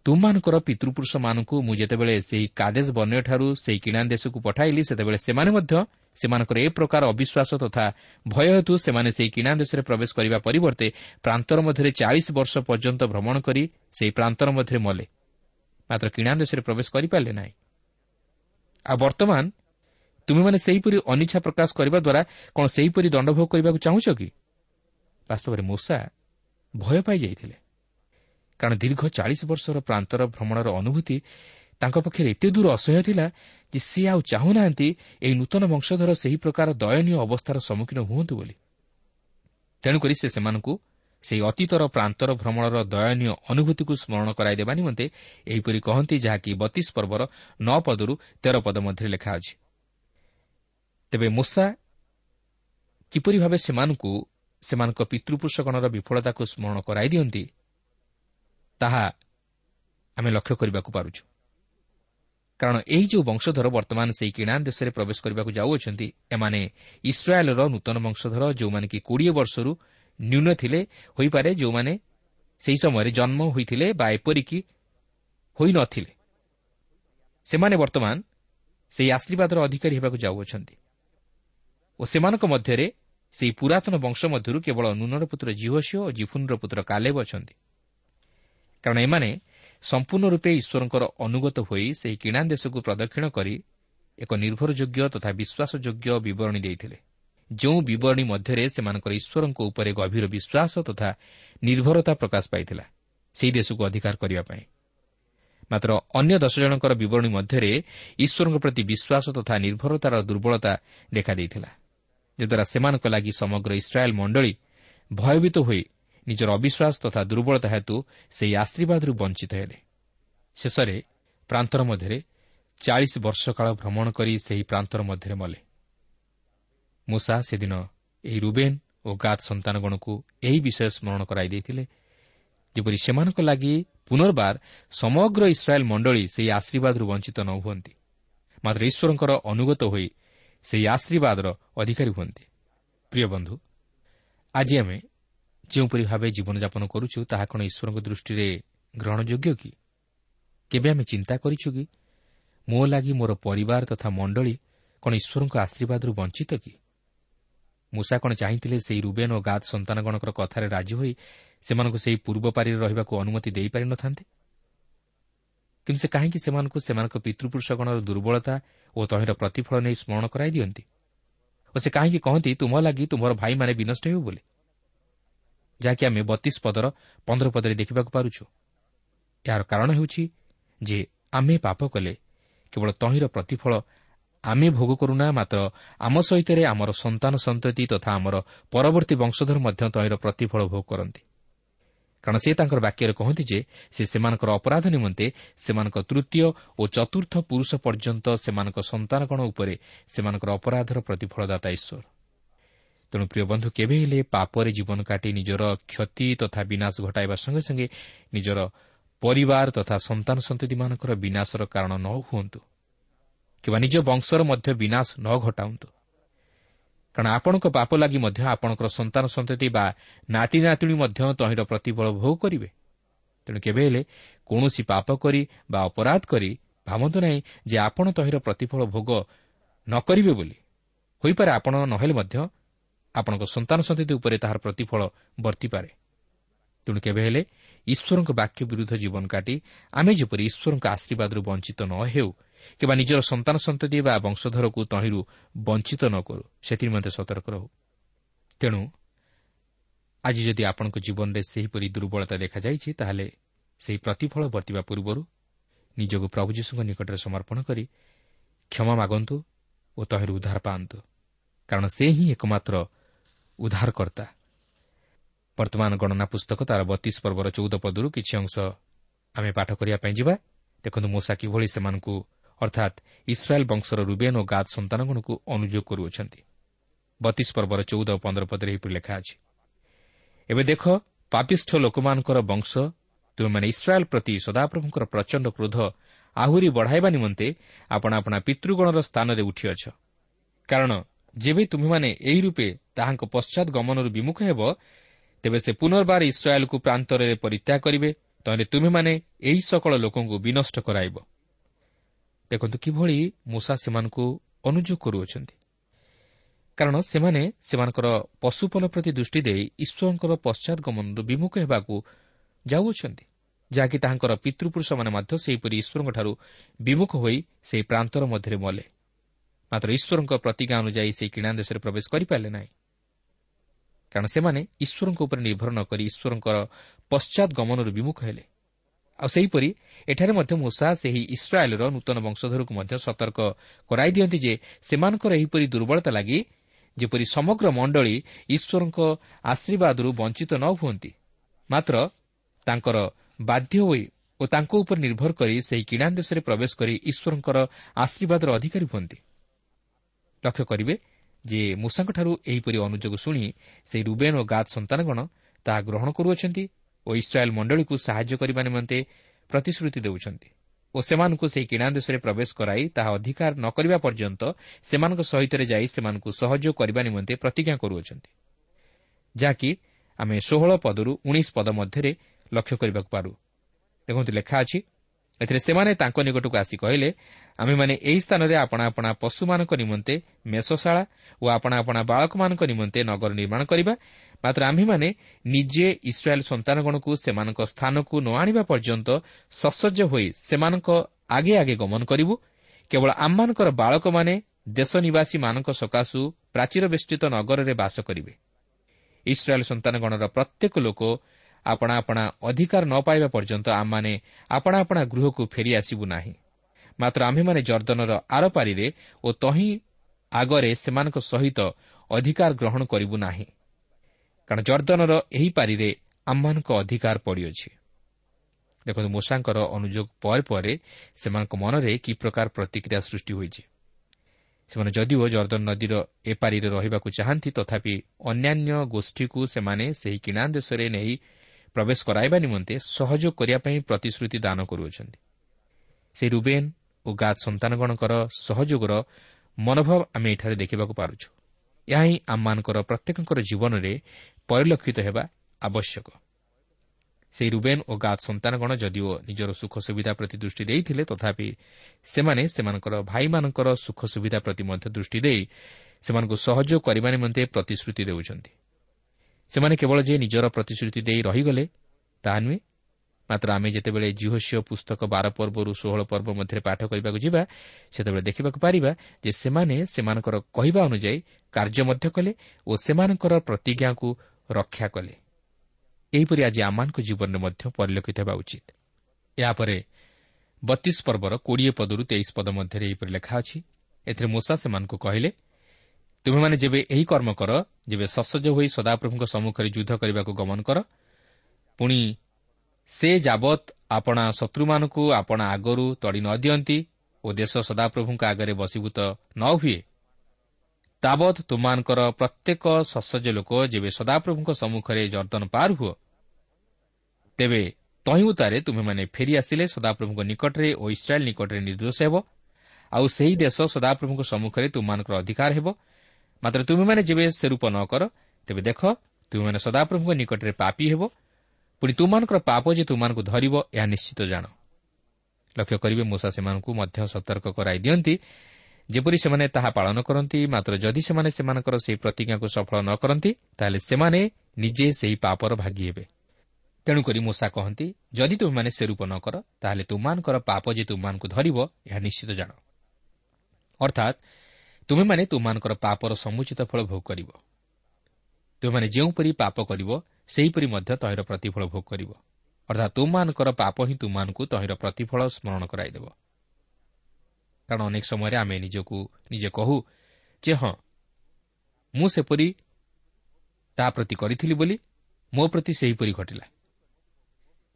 ତୁମମାନଙ୍କର ପିତୃପୁରୁଷମାନଙ୍କୁ ମୁଁ ଯେତେବେଳେ ସେହି କାଦେଶ ବନ୍ୟଠାରୁ ସେହି କିଣା ଦେଶକୁ ପଠାଇଲି ସେତେବେଳେ ସେମାନେ ମଧ୍ୟ ସେମାନଙ୍କର ଏ ପ୍ରକାର ଅବିଶ୍ୱାସ ତଥା ଭୟ ହେତୁ ସେମାନେ ସେହି କିଣା ଦେଶରେ ପ୍ରବେଶ କରିବା ପରିବର୍ତ୍ତେ ପ୍ରାନ୍ତର ମଧ୍ୟରେ ଚାଳିଶ ବର୍ଷ ପର୍ଯ୍ୟନ୍ତ ଭ୍ରମଣ କରି ସେହି ପ୍ରାନ୍ତର ମଧ୍ୟରେ ମଲେ। ମାତ୍ର କିଣା ଦେଶରେ ପ୍ରବେଶ କରିପାରିଲେ ନାହିଁ। ଆଉ ବର୍ତ୍ତମାନ ତୁମେମାନେ ସେହିପରି ଅନିଚ୍ଛା ପ୍ରକାଶ କରିବା ଦ୍ୱାରା କ'ଣ ସେହିପରି ଦଣ୍ଡଭୋଗ କରିବାକୁ ଚାହୁଁଛ କି? ବାସ୍ତବରେ ମୂଷା ଭୟ ପାଇଯାଇଥିଲେ କାରଣ ଦୀର୍ଘ ଚାଳିଶ ବର୍ଷର ପ୍ରାନ୍ତର ଭ୍ରମଣର ଅନୁଭୂତି ତାଙ୍କ ପକ୍ଷରେ ଏତେ ଦୂର ଅସହ୍ୟ ଥିଲା ଯେ ସେ ଆଉ ଚାହୁଁନାହାନ୍ତି ଏହି ନୂତନ ବଂଶଧର ସେହି ପ୍ରକାର ଦୟନୀୟ ଅବସ୍ଥାର ସମ୍ମୁଖୀନ ହୁଅନ୍ତୁ ବୋଲି। ତେଣୁକରି ସେ ସେମାନଙ୍କୁ ସେହି ଅତୀତର ପ୍ରାନ୍ତର ଭ୍ରମଣର ଦୟନୀୟ ଅନୁଭୂତିକୁ ସ୍ମରଣ କରାଇଦେବା ନିମନ୍ତେ ଏହିପରି କହନ୍ତି ଯାହାକି ବତିଶ ପର୍ବର ନଅ ପଦରୁ ତେର ପଦ ମଧ୍ୟରେ ଲେଖା ଅଛି। ତେବେ ମୂଷା କିପରି ଭାବେ ସେମାନଙ୍କୁ ସେମାନଙ୍କ ପିତୃପୁରୁଷଗଣର ବିଫଳତାକୁ ସ୍ମରଣ କରାଇ ଦିଅନ୍ତି ତାହା ଆମେ ଲକ୍ଷ୍ୟ କରିବାକୁ ପାରୁଛୁ। କାରଣ ଏହି ଯେଉଁ ବଂଶଧର ବର୍ତ୍ତମାନ ସେହି କିଣା ଦେଶରେ ପ୍ରବେଶ କରିବାକୁ ଯାଉଅଛନ୍ତି ଏମାନେ ଇସ୍ରାଏଲ୍ର ନୂତନ ବଂଶଧର ଯେଉଁମାନେ କି କୋଡ଼ିଏ ବର୍ଷରୁ ନ୍ୟୁନ ଥିଲେ ହୋଇପାରେ ଯେଉଁମାନେ ସେହି ସମୟରେ ଜନ୍ମ ହୋଇଥିଲେ ବା ଏପରିକି ହୋଇନଥିଲେ। ସେମାନେ ବର୍ତ୍ତମାନ ସେହି ଆଶୀର୍ବାଦର ଅଧିକାରୀ ହେବାକୁ ଯାଉଅଛନ୍ତି। ଓ ସେମାନଙ୍କ ମଧ୍ୟରେ ସେହି ପୁରାତନ ବଂଶ ମଧ୍ୟରୁ କେବଳ ନୁନର ପୁତ୍ର ଜିହସିଓ ଓ ଜିଫୁନ୍ର ପୁତ୍ର କାଲେବ ଅଛନ୍ତି। କାରଣ ଏମାନେ ସମ୍ପୂର୍ଣ୍ଣ ରୂପେ ଈଶ୍ୱରଙ୍କର ଅନୁଗତ ହୋଇ ସେହି କିଣା ଦେଶକୁ ପ୍ରଦକ୍ଷିଣ କରି ଏକ ନିର୍ଭରଯୋଗ୍ୟ ତଥା ବିଶ୍ୱାସଯୋଗ୍ୟ ବିବରଣୀ ଦେଇଥିଲେ। ଯେଉଁ ବିବରଣୀ ମଧ୍ୟରେ ସେମାନଙ୍କର ଈଶ୍ୱରଙ୍କ ଉପରେ ଗଭୀର ବିଶ୍ୱାସ ତଥା ନିର୍ଭରତା ପ୍ରକାଶ ପାଇଥିଲା ସେହି ଦେଶକୁ ଅଧିକାର କରିବା ପାଇଁ। ମାତ୍ର ଅନ୍ୟ ଦଶ ଜଣଙ୍କର ବିବରଣୀ ମଧ୍ୟରେ ଈଶ୍ୱରଙ୍କ ପ୍ରତି ବିଶ୍ୱାସ ତଥା ନିର୍ଭରତାର ଦୁର୍ବଳତା ଦେଖାଦେଇଥିଲା ଯଦ୍ୱାରା ସେମାନଙ୍କ ଲାଗି ସମଗ୍ର ଇସ୍ରାଏଲ୍ ମଣ୍ଡଳୀ ଭୟଭୀତ ହୋଇ ନିଜର ଅବିଶ୍ୱାସ ତଥା ଦୁର୍ବଳତା ହେତୁ ସେହି ଆଶୀର୍ବାଦରୁ ବଞ୍ଚିତ ହେଲେ। ଶେଷରେ ପ୍ରାନ୍ତର ମଧ୍ୟରେ ଚାଳିଶ ବର୍ଷ କାଳ ଭ୍ରମଣ କରି ସେହି ପ୍ରାନ୍ତର ମଧ୍ୟରେ ମଲେ। ମୂଷା ସେଦିନ ଏହି ରୁବେନ୍ ଓ ଗାତ୍ ସନ୍ତାନଗଣକୁ ଏହି ବିଷୟ ସ୍ମରଣ କରାଇ ଦେଇଥିଲେ ଯେପରି ସେମାନଙ୍କ ଲାଗି ପୁନର୍ବାର ସମଗ୍ର ଇସ୍ରାଏଲ୍ ମଣ୍ଡଳୀ ସେହି ଆଶୀର୍ବାଦରୁ ବଞ୍ଚିତ ନ ହୁଅନ୍ତି ମାତ୍ର ଈଶ୍ୱରଙ୍କର ଅନୁଗତ ହୋଇ ସେହି ଆଶୀର୍ବାଦର ଅଧିକାରୀ ହୁଅନ୍ତି। ପ୍ରିୟ ବନ୍ଧୁ ଆଜି ଆମେ ଯେଉଁପରି ଭାବେ ଜୀବନଯାପନ କରୁଛୁ ତାହା କ'ଣ ଈଶ୍ୱରଙ୍କ ଦୃଷ୍ଟିରେ ଗ୍ରହଣଯୋଗ୍ୟ କି? କେବେ ଆମେ ଚିନ୍ତା କରିଛୁ କି? ମୋ ଲାଗି ମୋର ପରିବାର ତଥା ମଣ୍ଡଳୀ କ'ଣ ଈଶ୍ୱରଙ୍କ ଆଶୀର୍ବାଦରୁ ବଞ୍ଚିତ କି? ମୂଷା କ'ଣ ଚାହିଁଥିଲେ ସେହି ରୁବେନ୍ ଓ ଗାଦ ସନ୍ତାନଗଣଙ୍କର କଥାରେ ରାଜି ହୋଇ ସେମାନଙ୍କୁ ସେହି ପୂର୍ବ ପାରିରେ ରହିବାକୁ ଅନୁମତି ଦେଇପାରିନଥାନ୍ତେ କିନ୍ତୁ ସେ କାହିଁକି ସେମାନଙ୍କୁ ସେମାନଙ୍କ ପିତୃପୁରୁଷଗଣର ଦୁର୍ବଳତା ଓ ତହିଁର ପ୍ରତିଫଳ ନେଇ ସ୍ମରଣ କରାଇ ଦିଅନ୍ତି? ଓ ସେ କାହିଁକି କହନ୍ତି ତୁମ ଲାଗି ତୁମର ଭାଇମାନେ ବିନଷ୍ଟ ହେଉ ବୋଲି? ଯାହାକି ଆମେ ବତିଶ ପଦର ପନ୍ଦର ପଦରେ ଦେଖିବାକୁ ପାରୁଛୁ। ଏହାର କାରଣ ହେଉଛି ଯେ ଆମେ ପାପ କଲେ କେବଳ ତହିଁର ପ୍ରତିଫଳ ଆମେ ଭୋଗ କରୁନା ମାତ୍ର ଆମ ସହିତ ଆମର ସନ୍ତାନ ସନ୍ତତି ତଥା ଆମର ପରବର୍ତ୍ତୀ ବଂଶଧର ମଧ୍ୟ ତହିଁର ପ୍ରତିଫଳ ଭୋଗ କରନ୍ତି। କାରଣ ସେ ତାଙ୍କର ବାକ୍ୟରେ କହନ୍ତି ଯେ ସେ ସେମାନଙ୍କର ଅପରାଧ ନିମନ୍ତେ ସେମାନଙ୍କ ତୃତୀୟ ଓ ଚତୁର୍ଥ ପୁରୁଷ ପର୍ଯ୍ୟନ୍ତ ସେମାନଙ୍କ ସନ୍ତାନଗଣ ଉପରେ ସେମାନଙ୍କର ଅପରାଧର ପ୍ରତିଫଳଦାତା ଈଶ୍ୱର। ତେଣୁ ପ୍ରିୟ ବନ୍ଧୁ କେବେ ହେଲେ ପାପରେ ଜୀବନ କାଟି ନିଜର କ୍ଷତି ତଥା ବିନାଶ ଘଟାଇବା ସଙ୍ଗେ ସଙ୍ଗେ ନିଜର ପରିବାର ତଥା ସନ୍ତାନ ସନ୍ତତିମାନଙ୍କର ବିନାଶର କାରଣ ନ ହୁଅନ୍ତୁ କିମ୍ବା ନିଜ ବଂଶର ମଧ୍ୟ ବିନାଶ ନ ଘଟାନ୍ତୁ। କାରଣ ଆପଣଙ୍କ ପାପ ଲାଗି ମଧ୍ୟ ଆପଣଙ୍କର ସନ୍ତାନ ସନ୍ତତି ବା ନାତି ନାତୁଣୀ ମଧ୍ୟ ତହିଁର ପ୍ରତିଫଳ ଭୋଗ କରିବେ। ତେଣୁ କେବେ ହେଲେ କୌଣସି ପାପ କରି ବା ଅପରାଧ କରି ଭାବନ୍ତୁ ନାହିଁ ଯେ ଆପଣ ତହିଁର ପ୍ରତିଫଳ ଭୋଗ ନ କରିବେ ବୋଲି। ହୋଇପାରେ ଆପଣ ନହେଲେ ମଧ୍ୟ ଆପଣଙ୍କ ସନ୍ତାନ ସନ୍ତତି ଉପରେ ତାହାର ପ୍ରତିଫଳ ବର୍ତ୍ତିପାରେ ତେଣୁ କେବେ ହେଲେ ଈଶ୍ୱରଙ୍କ ବାକ୍ୟ ବିରୁଦ୍ଧ ଜୀବନ କାଟି ଆମେ ଯେପରି ଈଶ୍ୱରଙ୍କ ଆଶୀର୍ବାଦରୁ ବଞ୍ଚିତ ନ ହେଉ କିମ୍ବା ନିଜର ସନ୍ତାନ ସନ୍ତତି ବା ବଂଶଧରକୁ ତହିଁରୁ ବଞ୍ଚିତ ନ କରୁ ସେଥିନିମନ୍ତେ ସତର୍କ ରହୁ। ତେଣୁ ଆଜି ଯଦି ଆପଣଙ୍କ ଜୀବନରେ ସେହିପରି ଦୁର୍ବଳତା ଦେଖାଯାଇଛି ତାହେଲେ ସେହି ପ୍ରତିଫଳ ବର୍ତ୍ତିବା ପୂର୍ବରୁ ନିଜକୁ ପ୍ରଭୁ ଯୀଶୁଙ୍କ ନିକଟରେ ସମର୍ପଣ କରି କ୍ଷମା ମାଗନ୍ତୁ ଓ ତହିଁରୁ ଉଦ୍ଧାର ପାଆନ୍ତୁ। କାରଣ ସେ ହିଁ ଏକମାତ୍ର ଉଦ୍ଧାରକର୍ତ୍ତା। ବର୍ତ୍ତମାନ ଗଣନା ପୁସ୍ତକ ତା'ର ବତିଶ ପର୍ବର ଚଉଦ ପଦରୁ କିଛି ଅଂଶ ଆମେ ପାଠ କରିବା ପାଇଁ ଯିବା। ଦେଖନ୍ତୁ ମୂଷା କିଭଳି ସେମାନଙ୍କୁ ଅର୍ଥାତ୍ ଇସ୍ରାଏଲ୍ ବଂଶର ରୁବେନ୍ ଓ ଗାଦ ସନ୍ତାନଗଣକୁ ଅନୁଯୋଗ କରୁଅଛନ୍ତି। ବତିଶ ପର୍ବର ଚଉଦ ଓ ପନ୍ଦର ପଦରେ ଏହିପରି ଲେଖା ଅଛି। ଏବେ ଦେଖ ପାପିଷ୍ଠ ଲୋକମାନଙ୍କର ବଂଶ ତୁମେମାନେ ଇସ୍ରାଏଲ୍ ପ୍ରତି ସଦାପ୍ରଭୁଙ୍କର ପ୍ରଚଣ୍ଡ କ୍ରୋଧ ଆହୁରି ବଢ଼ାଇବା ନିମନ୍ତେ ଆପଣ ଆପଣା ପିତୃଗଣର ସ୍ଥାନରେ ଉଠିଅଛ। କାରଣ ଯେବେ ତୁମେମାନେ ଏହି ରୂପେ ତାହାଙ୍କ ପଶ୍ଚାତ୍ ଗମନରୁ ବିମୁଖ ହେବ ତେବେ ସେ ପୁନର୍ବାର ଇସ୍ରାଏଲ୍କୁ ପ୍ରାନ୍ତରରେ ପରିତ୍ୟାଗ କରିବେ ତହିଁରେ ତୁମେମାନେ ଏହି ସକଳ ଲୋକଙ୍କୁ ବିନଷ୍ଟ କରାଇବ। ଦେଖନ୍ତୁ କିଭଳି ମୂଷା ସେମାନଙ୍କୁ ଅନୁଯୋଗ କରୁଅଛନ୍ତି। କାରଣ ସେମାନେ ସେମାନଙ୍କର ପଶୁପଲ ପ୍ରତି ଦୃଷ୍ଟି ଦେଇ ଈଶ୍ୱରଙ୍କର ପଶ୍ଚାତ୍ ଗମନରୁ ବିମୁଖ ହେବାକୁ ଯାଉଅଛନ୍ତି ଯାହାକି ତାହାଙ୍କର ପିତୃପୁରୁଷମାନେ ମଧ୍ୟ ସେହିପରି ଈଶ୍ୱରଙ୍କଠାରୁ ବିମୁଖ ହୋଇ ସେହି ପ୍ରାନ୍ତର ମଧ୍ୟରେ ମଲେ। ମାତ୍ର ଈଶ୍ୱରଙ୍କ ପ୍ରତିଜ୍ଞା ଅନୁଯାୟୀ ସେହି କିଣା ଦେଶରେ ପ୍ରବେଶ କରିପାରିଲେ ନାହିଁ। କାରଣ ସେମାନେ ଈଶ୍ୱରଙ୍କ ଉପରେ ନିର୍ଭର ନ କରି ଈଶ୍ୱରଙ୍କର ପଶ୍ଚାତ୍ ଗମନରୁ ବିମୁଖ ହେଲେ। ଆଉ ସେହିପରି ଏଠାରେ ମଧ୍ୟ ମୂଷା ସେହି ଇସ୍ରାଏଲ୍ର ନୂତନ ବଂଶଧରକୁ ମଧ୍ୟ ସତର୍କ କରାଇ ଦିଅନ୍ତି ଯେ ସେମାନଙ୍କର ଏହିପରି ଦୁର୍ବଳତା ଲାଗି ଯେପରି ସମଗ୍ର ମଣ୍ଡଳୀ ଈଶ୍ୱରଙ୍କ ଆଶୀର୍ବାଦରୁ ବଞ୍ଚିତ ନ ହୁଅନ୍ତି ମାତ୍ର ତାଙ୍କର ବାଧ୍ୟ ହୋଇ ଓ ତାଙ୍କ ଉପରେ ନିର୍ଭର କରି ସେହି କିଣା ଦେଶରେ ପ୍ରବେଶ କରି ଈଶ୍ୱରଙ୍କର ଆଶୀର୍ବାଦର ଅଧିକାରୀ ହୁଅନ୍ତି। ଲକ୍ଷ୍ୟ କରିବେ ଯେ ମୂଷାଙ୍କଠାରୁ ଏହିପରି ଅନୁଯୋଗ ଶୁଣି ସେହି ରୁବେନ୍ ଓ ଗାଦ ସନ୍ତାନଗଣ ତାହା ଗ୍ରହଣ କରୁଅଛନ୍ତି ଓ ଇସ୍ରାଏଲ୍ ମଣ୍ଡଳୀକୁ ସାହାଯ୍ୟ କରିବା ନିମନ୍ତେ ପ୍ରତିଶ୍ରୁତି ଦେଉଛନ୍ତି ଓ ସେମାନଙ୍କୁ ସେହି କିଣା ଦେଶରେ ପ୍ରବେଶ କରାଇ ତାହା ଅଧିକାର ନ କରିବା ପର୍ଯ୍ୟନ୍ତ ସେମାନଙ୍କ ସହିତ ଯାଇ ସେମାନଙ୍କୁ ସହଯୋଗ କରିବା ନିମନ୍ତେ ପ୍ରତିଜ୍ଞା କରୁଅଛନ୍ତି। ଯାହାକି ଆମେ ଷୋହଳ ପଦରୁ ଉଣେଇଶ ପଦ ମଧ୍ୟରେ ଲକ୍ଷ୍ୟ କରିବାକୁ ପାରୁ। ଦେଖନ୍ତୁ ଲେଖା ଅଛି ଏଥିରେ ସେମାନେ ତାଙ୍କ ନିକଟକୁ ଆସି କହିଲେ ଆମେମାନେ ଏହି ସ୍ଥାନରେ ଆପଣା ଆପଣା ପଶୁମାନଙ୍କ ନିମନ୍ତେ ମେଷଶାଳା ଓ ଆପଣା ଆପଣା ବାଳକମାନଙ୍କ ନିମନ୍ତେ ନଗର ନିର୍ମାଣ କରିବା। ମାତ୍ର ଆମ୍ଭେମାନେ ନିଜେ ଇସ୍ରାଏଲ୍ ସନ୍ତାନଗଣକୁ ସେମାନଙ୍କ ସ୍ଥାନକୁ ନ ଆଣିବା ପର୍ଯ୍ୟନ୍ତ ସସଜ୍ଜ ହୋଇ ସେମାନଙ୍କ ଆଗେ ଆଗେ ଗମନ କରିବୁ। କେବଳ ଆମମାନଙ୍କର ବାଳକମାନେ ଦେଶ ନିବାସୀମାନଙ୍କ ସକାଶୁ ପ୍ରାଚୀର ବେଷ୍ଟିତ ନଗରରେ ବାସ କରିବେ। ଇସ୍ରାଏଲ୍ ସନ୍ତାନଗଣର ପ୍ରତ୍ୟେକ ଲୋକ ଆପଣା ଆପଣା ଅଧିକାର ନ ପାଇବା ପର୍ଯ୍ୟନ୍ତ ଆମମାନେ ଆପଣା ଆପଣା ଗୃହକୁ ଫେରିଆସିବୁ ନାହିଁ। ମାତ୍ର ଆମ୍ଭେମାନେ ଜର୍ଦ୍ଦନର ଆରପାରିରେ ଓ ତହିଁ ଆଗରେ ସେମାନଙ୍କ ସହିତ ଅଧିକାର ଗ୍ରହଣ କରିବୁ ନାହିଁ। କାରଣ ଜର୍ଦ୍ଦନର ଏହି ପାରିରେ ଆମମାନଙ୍କ ଅଧିକାର ପଡ଼ିଅଛି। ଦେଖନ୍ତୁ ମୂଷାଙ୍କର ଅନୁଯୋଗ ପରେ ପରେ ସେମାନଙ୍କ ମନରେ କି ପ୍ରକାର ପ୍ରତିକ୍ରିୟା ସୃଷ୍ଟି ହୋଇଛି। ସେମାନେ ଯଦିଓ ଜର୍ଦ୍ଦନ ନଦୀର ଏପାରିରେ ରହିବାକୁ ଚାହାନ୍ତି ତଥାପି ଅନ୍ୟାନ୍ୟ ଗୋଷ୍ଠୀକୁ ସେମାନେ ସେହି କିଣା ଦେଶରେ ନେଇ ପ୍ରବେଶ କରାଇବା ନିମନ୍ତେ ସହଯୋଗ କରିବା ପାଇଁ ପ୍ରତିଶ୍ରୁତି ଦାନ କରୁଅଛନ୍ତି। ସେହି ରୁବେନ୍ ଓ ଗାଦ ସନ୍ତାନଗଣଙ୍କର ସହଯୋଗର ମନୋଭାବ ଆମେ ଏଠାରେ ଦେଖିବାକୁ ପାରୁଛୁ। ଏହା ହିଁ ଆମମାନଙ୍କର ପ୍ରତ୍ୟେକଙ୍କର ଜୀବନରେ ପରିଲକ୍ଷିତ ହେବା ଆବଶ୍ୟକ। ସେହି ରୁବେନ୍ ଓ ଗାଦ ସନ୍ତାନଗଣ ଯଦିଓ ନିଜର ସୁଖ ସୁବିଧା ପ୍ରତି ଦୃଷ୍ଟି ଦେଇଥିଲେ ତଥାପି ସେମାନେ ସେମାନଙ୍କର ଭାଇମାନଙ୍କର ସୁଖ ସୁବିଧା ପ୍ରତି ମଧ୍ୟ ଦୃଷ୍ଟି ଦେଇ ସେମାନଙ୍କୁ ସହଯୋଗ କରିବା ନିମନ୍ତେ ପ୍ରତିଶ୍ରୁତି ଦେଉଛନ୍ତି। ସେମାନେ କେବଳ ଯେ ନିଜର ପ୍ରତିଶ୍ରୁତି ଦେଇ ରହିଗଲେ ତାହା ନୁହେଁ। ମାତ୍ର ଆମେ ଯେତେବେଳେ ଜିହୋସିଓ ପୁସ୍ତକ ବାର ପର୍ବରୁ ଷୋହଳ ପର୍ବ ମଧ୍ୟରେ ପାଠ କରିବାକୁ ଯିବା ସେତେବେଳେ ଦେଖିବାକୁ ପାରିବା ଯେ ସେମାନେ ସେମାନଙ୍କର କହିବା ଅନୁଯାୟୀ କାର୍ଯ୍ୟ ମଧ୍ୟ କଲେ ଓ ସେମାନଙ୍କର ପ୍ରତିଜ୍ଞାକୁ ରକ୍ଷା କଲେ। ଏହିପରି ଆଜି ଆମମାନଙ୍କ ଜୀବନରେ ମଧ୍ୟ ପରିଲକ୍ଷିତ ହେବା ଉଚିତ। ଏହାପରେ ବତିଶ ପର୍ବର କୋଡ଼ିଏ ପଦରୁ ତେଇଶ ପଦ ମଧ୍ୟରେ ଏହିପରି ଲେଖା ଅଛି। ଏଥିରେ ମୂଷା ସେମାନଙ୍କୁ କହିଲେ ତୁମେମାନେ ଯେବେ ଏହି କର୍ମ କର ଯେବେ ସସଜ ହୋଇ ସଦାପ୍ରଭୁଙ୍କ ସମ୍ମୁଖରେ ଯୁଦ୍ଧ କରିବାକୁ ଗମନ କର ପୁଣି ସେ ଯାବତ୍ ଆପଣା ଶତ୍ରୁମାନଙ୍କୁ ଆପଣା ଆଗରୁ ତଡ଼ି ନ ଦିଅନ୍ତି ଓ ଦେଶ ସଦାପ୍ରଭୁଙ୍କ ଆଗରେ ବଶୀଭୂତ ନ ହୁଏ ତାବତ୍ ତୁମମାନଙ୍କର ପ୍ରତ୍ୟେକ ସସଜ ଲୋକ ଯେବେ ସଦାପ୍ରଭୁଙ୍କ ସମ୍ମୁଖରେ ଜର୍ଦ୍ଦନ ପାର ହୁଅ ତେବେ ତହିଁଉତାରେ ତୁମେମାନେ ଫେରିଆସିଲେ ସଦାପ୍ରଭୁଙ୍କ ନିକଟରେ ଓ ଇସ୍ରାଏଲ୍ ନିକଟରେ ନିର୍ଦ୍ଦୋଷ ହେବ ଆଉ ସେହି ଦେଶ ସଦାପ୍ରଭୁଙ୍କ ସମ୍ମୁଖରେ ତୁମମାନଙ୍କର ଅଧିକାର ହେବ ମାତ୍ର ତୁମେମାନେ ଯେବେ ସେ ରୂପ ନ କର ତେବେ ଦେଖ ତୁମେମାନେ ସଦାପ୍ରଭୁଙ୍କ ନିକଟରେ ପାପି ହେବ। ପୁଣି ତୁମମାନଙ୍କର ପାପ ଯେ ତୁମମାନଙ୍କୁ ଧରିବ ଏହା ନିଶ୍ଚିତ ଜାଣ। ଲକ୍ଷ୍ୟ କରିବେ ମୂଷା ସେମାନଙ୍କୁ ମଧ୍ୟ ସତର୍କ କରାଇ ଦିଅନ୍ତି। ଯେପରି ସେମାନେ ତାହା ପାଳନ କରନ୍ତି ମାତ୍ର ଯଦି ସେମାନେ ସେମାନଙ୍କର ସେହି ପ୍ରତିଜ୍ଞାକୁ ସଫଳ ନ କରନ୍ତି ତାହେଲେ ସେମାନେ ନିଜେ ସେହି ପାପର ଭାଗି ହେବେ। ତେଣୁକରି ମୂଷା କହନ୍ତି ଯଦି ତୁମେମାନେ ସେ ରୂପ ନ କର ତାହେଲେ ତୁମମାନଙ୍କର ପାପ ଯେ ତୁମମାନଙ୍କୁ ଧରିବ ଏହା ନିଶ୍ଚିତ ଜାଣ। ଅର୍ଥାତ୍ ତୁମେମାନେ ତୁମମାନଙ୍କର ପାପର ସମୁଚିତ ଫଳ ଭୋଗ କରିବ। ତୁମେମାନେ ଯେଉଁପରି ପାପ କରିବ ସେହିପରି ମଧ୍ୟ ତହିଁର ପ୍ରତିଫଳ ଭୋଗ କରିବ। ଅର୍ଥାତ୍ ତୁମମାନଙ୍କର ପାପ ହିଁ ତୁମମାନଙ୍କୁ ତହିଁର ପ୍ରତିଫଳ ସ୍ମରଣ କରାଇଦେବ। କାରଣ ଅନେକ ସମୟରେ ଆମେ ନିଜକୁ ନିଜେ କହୁ ଯେ ହଁ ମୁଁ ସେପରି ତା ପ୍ରତି କରିଥିଲି ବୋଲି ମୋ ପ୍ରତି ସେହିପରି ଘଟିଲା।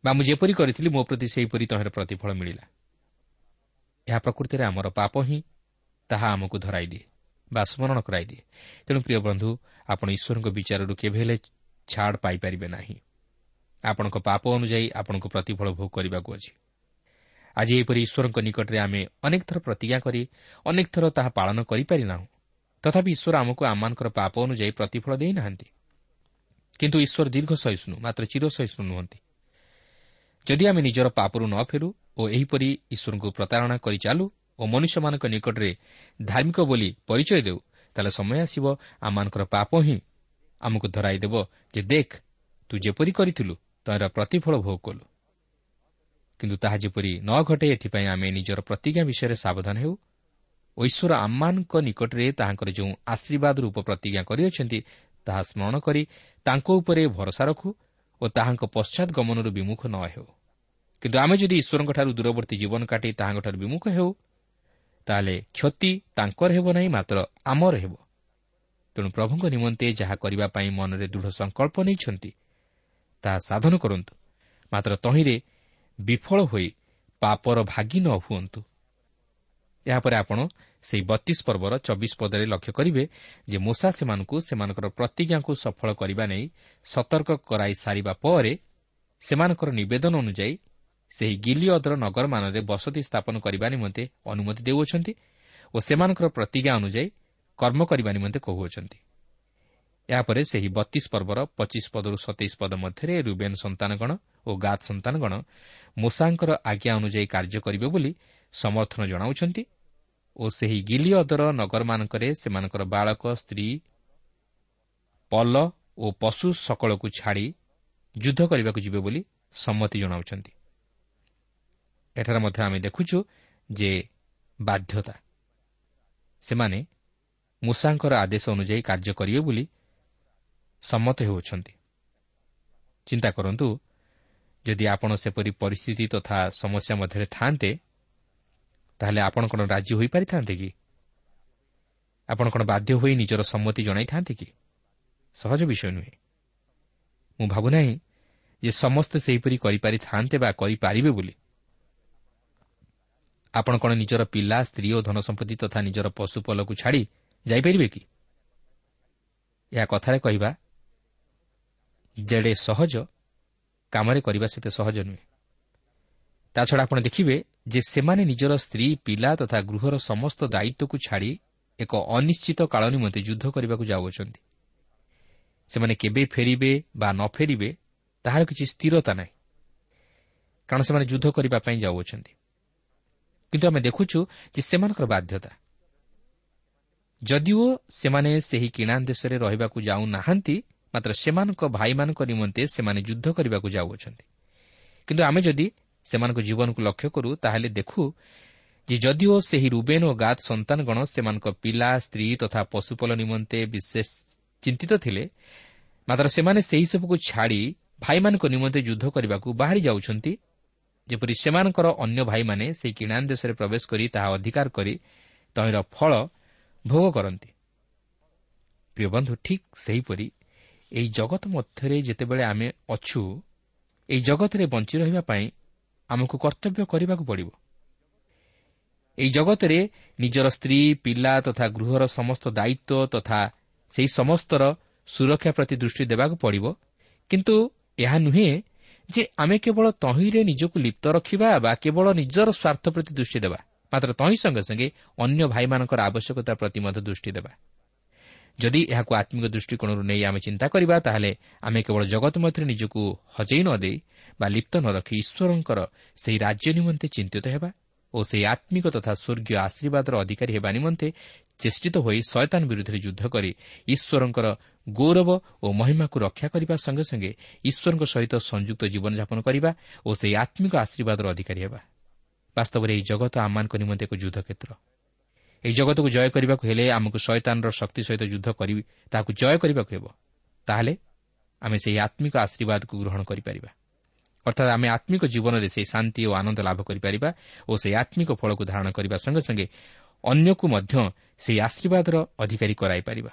ବା ମୁଁ ଯେପରି କରିଥିଲି ମୋ ପ୍ରତି ସେହିପରି ତହିଁର ପ୍ରତିଫଳ ମିଳିଲା। ଏହା ପ୍ରକୃତିରେ ଆମର ପାପ ହିଁ ତାହା ଆମକୁ ଧରାଇଦିଏ ବା ସ୍ମରଣ କରାଇଦିଏ ତେଣୁ ପ୍ରିୟ ବନ୍ଧୁ ଆପଣ ଈଶ୍ୱରଙ୍କ ବିଚାରରୁ କେବେ ହେଲେ ଛାଡ଼ ପାଇପାରିବେ ନାହିଁ। ଆପଣଙ୍କ ପାପ ଅନୁଯାୟୀ ଆପଣଙ୍କୁ ପ୍ରତିଫଳ ଭୋଗ କରିବାକୁ ଅଛି। ଆଜି ଏହିପରି ଈଶ୍ୱରଙ୍କ ନିକଟରେ ଆମେ ଅନେକ ଥର ପ୍ରତିଜ୍ଞା କରି ଅନେକ ଥର ତାହା ପାଳନ କରିପାରିନାହୁଁ। ତଥାପି ଈଶ୍ୱର ଆମକୁ ଆମମାନଙ୍କର ପାପ ଅନୁଯାୟୀ ପ୍ରତିଫଳ ଦେଇନାହାନ୍ତି। କିନ୍ତୁ ଈଶ୍ୱର ଦୀର୍ଘ ସହିଷ୍ଣୁ ମାତ୍ର ଚିର ସହିଷ୍ଣୁ ନୁହନ୍ତି। ଯଦି ଆମେ ନିଜର ପାପରୁ ନ ଫେରୁ ଓ ଏହିପରି ଈଶ୍ୱରଙ୍କୁ ପ୍ରତାରଣା କରି ଚାଲୁ ଓ ମନୁଷ୍ୟମାନଙ୍କ ନିକଟରେ ଧାର୍ମିକ ବୋଲି ପରିଚୟ ଦେଉ ତାହେଲେ ସମୟ ଆସିବ ଆମମାନଙ୍କର ପାପ ହିଁ ଆମକୁ ଧରାଇଦେବ ଯେ ଦେଖ ତୁ ଯେପରି କରିଥିଲୁ ତହିଁର ପ୍ରତିଫଳ ଭୋଗ କଲୁ। କିନ୍ତୁ ତାହା ଯେପରି ନ ଘଟେ ଏଥିପାଇଁ ଆମେ ନିଜର ପ୍ରତିଜ୍ଞା ବିଷୟରେ ସାବଧାନ ହେଉ। ଓ ଈଶ୍ୱର ଆମମାନଙ୍କ ନିକଟରେ ତାହାଙ୍କର ଯେଉଁ ଆଶୀର୍ବାଦ ରୂପ ପ୍ରତିଜ୍ଞା କରିଅଛନ୍ତି ତାହା ସ୍ମରଣ କରି ତାଙ୍କ ଉପରେ ଭରସା ରଖୁ ଓ ତାହାଙ୍କ ପଶ୍ଚାତ୍ ଗମନରୁ ବିମୁଖ ନ ହେଉ। କିନ୍ତୁ ଆମେ ଯଦି ଈଶ୍ୱରଙ୍କଠାରୁ ଦୂରବର୍ତ୍ତୀ ଜୀବନ କାଟି ତାହାଙ୍କଠାରୁ ବିମୁଖ ହେଉ ତାହେଲେ କ୍ଷତି ତାଙ୍କର ହେବ ନାହିଁ ମାତ୍ର ଆମର ହେବ। ତେଣୁ ପ୍ରଭୁଙ୍କ ନିମନ୍ତେ ଯାହା କରିବା ପାଇଁ ମନରେ ଦୃଢ଼ ସଂକଳ୍ପ ନେଇଛନ୍ତି ତାହା ସାଧନ କରନ୍ତୁ। ମାତ୍ର ତହିଁରେ ବିଫଳ ହୋଇ ପାପର ଭାଗି ନ ହୁଅନ୍ତୁ। ଏହାପରେ ଆପଣ ସେହି ବତିଶ ପର୍ବର ଚବିଶ ପଦରେ ଲକ୍ଷ୍ୟ କରିବେ ଯେ ମୂଷା ସେମାନଙ୍କୁ ସେମାନଙ୍କର ପ୍ରତିଜ୍ଞାକୁ ସଫଳ କରିବା ନେଇ ସତର୍କ କରାଇ ସାରିବା ପରେ ସେମାନଙ୍କର ନିବେଦନ ଅନୁଯାୟୀ ସେହି ଗିଲିଅଦର ନଗରମାନରେ ବସତି ସ୍ଥାପନ କରିବା ନିମନ୍ତେ ଅନୁମତି ଦେଉଅଛନ୍ତି ଓ ସେମାନଙ୍କର ପ୍ରତିଜ୍ଞା ଅନୁଯାୟୀ କର୍ମ କରିବା ନିମନ୍ତେ କହୁଅଛନ୍ତି। ଏହାପରେ ସେହି ବତିଶ ପର୍ବର ପଚିଶ ପଦରୁ ସତେଇଶ ପଦ ମଧ୍ୟରେ ରୁବେନ୍ ସନ୍ତାନଗଣ ଓ ଗାତ୍ ସନ୍ତାନଗଣ ମୂଷାଙ୍କର ଆଜ୍ଞା ଅନୁଯାୟୀ କାର୍ଯ୍ୟ କରିବେ ବୋଲି ସମର୍ଥନ ଜଣାଉଛନ୍ତି ଓ ସେହି ଗିଲିଅଦର ନଗରମାନଙ୍କରେ ସେମାନଙ୍କର ବାଳକ ସ୍ତ୍ରୀ ପଲ ଓ ପଶୁ ସକଳକୁ ଛାଡ଼ି ଯୁଦ୍ଧ କରିବାକୁ ଯିବେ ବୋଲି ସମ୍ମତି ଜଣାଉଛନ୍ତି। ଏଠାରେ ମଧ୍ୟ ଆମେ ଦେଖୁଛୁ ଯେ ବାଧ୍ୟତା। ସେମାନେ ମୂଷାଙ୍କର ଆଦେଶ ଅନୁଯାୟୀ କାର୍ଯ୍ୟ କରିବେ ବୋଲି ସମ୍ମତ ହେଉଅଛନ୍ତି। ଚିନ୍ତା କରନ୍ତୁ ଯଦି ଆପଣ ସେପରି ପରିସ୍ଥିତି ତଥା ସମସ୍ୟା ମଧ୍ୟରେ ଥାନ୍ତେ ତାହେଲେ ଆପଣ କ'ଣ ରାଜି ହୋଇପାରିଥାନ୍ତେ କି? ଆପଣ କ'ଣ ବାଧ୍ୟ ହୋଇ ନିଜର ସମ୍ମତି ଜଣାଇଥାନ୍ତେ କି? ସହଜ ବିଷୟ ନୁହେଁ। ମୁଁ ଭାବୁନାହିଁ ଯେ ସମସ୍ତେ ସେହିପରି କରିପାରିଥାନ୍ତେ ବା କରିପାରିବେ ବୋଲି। ଆପଣ କ'ଣ ନିଜର ପିଲା ସ୍ତ୍ରୀ ଓ ଧନ ସମ୍ପତ୍ତି ତଥା ନିଜର ପଶୁପଲକୁ ଛାଡ଼ି ଯାଇପାରିବେ କି? ଏହା କଥାରେ କହିବା ଯେଡ଼େ ସହଜ କାମରେ କରିବା ସେତେ ସହଜ ନୁହେଁ। ତାଛଡ଼ା ଆପଣ ଦେଖିବେ ଯେ ସେମାନେ ନିଜର ସ୍ତ୍ରୀ ପିଲା ତଥା ଗୃହର ସମସ୍ତ ଦାୟିତ୍ୱକୁ ଛାଡ଼ି ଏକ ଅନିଶ୍ଚିତ କାଳ ନିମନ୍ତେ ଯୁଦ୍ଧ କରିବାକୁ ଯାଉଅଛନ୍ତି। ସେମାନେ କେବେ ଫେରିବେ ବା ନ ଫେରିବେ ତାହାର କିଛି ସ୍ଥିରତା ନାହିଁ। କାରଣ ସେମାନେ ଯୁଦ୍ଧ କରିବା ପାଇଁ ଯାଉଅଛନ୍ତି। କିନ୍ତୁ ଆମେ ଦେଖୁଛୁ ଯେ ସେମାନଙ୍କର ବାଧ୍ୟତା। ଯଦିଓ ସେମାନେ ସେହି କିଣା ଦେଶରେ ରହିବାକୁ ଯାଉନାହାନ୍ତି ମାତ୍ର ସେମାନଙ୍କ ଭାଇମାନଙ୍କ ନିମନ୍ତେ ସେମାନେ ଯୁଦ୍ଧ କରିବାକୁ ଯାଉଅଛନ୍ତି। କିନ୍ତୁ ଆମେ ଯଦି ସେମାନଙ୍କ ଜୀବନକୁ ଲକ୍ଷ୍ୟ କରୁ ତାହେଲେ ଦେଖୁ ଯେ ଯଦିଓ ସେହି ରୁବେନ୍ ଓ ଗାତ୍ ସନ୍ତାନଗଣ ସେମାନଙ୍କ ପିଲା ସ୍ତ୍ରୀ ତଥା ପଶୁପଲ ନିମନ୍ତେ ବିଶେଷ ଚିନ୍ତିତ ଥିଲେ ମାତ୍ର ସେମାନେ ସେହିସବୁକୁ ଛାଡ଼ି ଭାଇମାନଙ୍କ ନିମନ୍ତେ ଯୁଦ୍ଧ କରିବାକୁ ବାହାରି ଯାଉଛନ୍ତି ଯେପରି ସେମାନଙ୍କର ଅନ୍ୟ ଭାଇମାନେ ସେହି କିଣା ଦେଶରେ ପ୍ରବେଶ କରି ତାହା ଅଧିକାର କରି ତହିଁର ଫଳ ଭୋଗ କରନ୍ତି। ପ୍ରିୟ ବନ୍ଧୁ ଠିକ୍ ସେହିପରି ଏହି ଜଗତ ମଧ୍ୟରେ ଯେତେବେଳେ ଆମେ ଅଛୁ ଏହି ଜଗତରେ ବଞ୍ଚି ରହିବା ପାଇଁ ଆମକୁ କର୍ତ୍ତବ୍ୟ କରିବାକୁ ପଡ଼ିବ। ଏହି ଜଗତରେ ନିଜର ସ୍ତ୍ରୀ ପିଲା ତଥା ଗୃହର ସମସ୍ତ ଦାୟିତ୍ୱ ତଥା ସେହି ସମସ୍ତର ସୁରକ୍ଷା ପ୍ରତି ଦୃଷ୍ଟି ଦେବାକୁ ପଡ଼ିବ। କିନ୍ତୁ ଏହା ନୁହେଁ ଯେ ଆମେ କେବଳ ତହିଁରେ ନିଜକୁ ଲିପ୍ତ ରଖିବା ବା କେବଳ ନିଜର ସ୍ୱାର୍ଥ ପ୍ରତି ଦୃଷ୍ଟି ଦେବା ମାତ୍ର ତହିଁ ସଙ୍ଗେ ସଙ୍ଗେ ଅନ୍ୟ ଭାଇମାନଙ୍କର ଆବଶ୍ୟକତା ପ୍ରତି ମଧ୍ୟ ଦୃଷ୍ଟି ଦେବା। ଯଦି ଏହାକୁ ଆତ୍ମିକ ଦୃଷ୍ଟିକୋଣରୁ ନେଇ ଆମେ ଚିନ୍ତା କରିବା ତାହେଲେ ଆମେ କେବଳ ଜଗତ ମଧ୍ୟରେ ନିଜକୁ ହଜେଇ ନ ଦେଇ ବା ଲିପ୍ତ ନ ରଖି ଈଶ୍ୱରଙ୍କର ସେହି ରାଜ୍ୟ ନିମନ୍ତେ ଚିନ୍ତିତ ହେବା। ଓ ସେହି ଆତ୍ମିକ ତଥା ସ୍ୱର୍ଗୀୟ ଆଶୀର୍ବାଦର ଅଧିକାରୀ ହେବା ନିମନ୍ତେ ଚେଷ୍ଟିତ ହୋଇ ଶୟତାନ ବିରୁଦ୍ଧରେ ଯୁଦ୍ଧ କରି ଈଶ୍ୱରଙ୍କର ଗୌରବ ଓ ମହିମାକୁ ରକ୍ଷା କରିବା ସଙ୍ଗେ ସଙ୍ଗେ ଈଶ୍ୱରଙ୍କ ସହିତ ସଂଯୁକ୍ତ ଜୀବନଯାପନ କରିବା ଓ ସେହି ଆତ୍ମିକ ଆଶୀର୍ବାଦର ଅଧିକାରୀ ହେବା। ବାସ୍ତବରେ ଏହି ଜଗତ ଆମମାନଙ୍କ ନିମନ୍ତେ ଏକ ଯୁଦ୍ଧକ୍ଷେତ୍ର। ଏହି ଜଗତକୁ ଜୟ କରିବାକୁ ହେଲେ ଆମକୁ ଶୟତାନର ଶକ୍ତି ସହିତ ଯୁଦ୍ଧ କରି ତାହାକୁ ଜୟ କରିବାକୁ ହେବ। ତାହେଲେ ଆମେ ସେହି ଆତ୍ମିକ ଆଶୀର୍ବାଦକୁ ଗ୍ରହଣ କରିପାରିବା। ଅର୍ଥାତ୍ ଆମେ ଆତ୍ମିକ ଜୀବନରେ ସେହି ଶାନ୍ତି ଓ ଆନନ୍ଦ ଲାଭ କରିପାରିବା ଓ ସେହି ଆତ୍ମିକ ଫଳକୁ ଧାରଣ କରିବା ସଙ୍ଗେ ସଙ୍ଗେ ଅନ୍ୟକୁ ମଧ୍ୟ ସେହି ଆଶୀର୍ବାଦର ଅଧିକାରୀ କରାଇପାରିବା।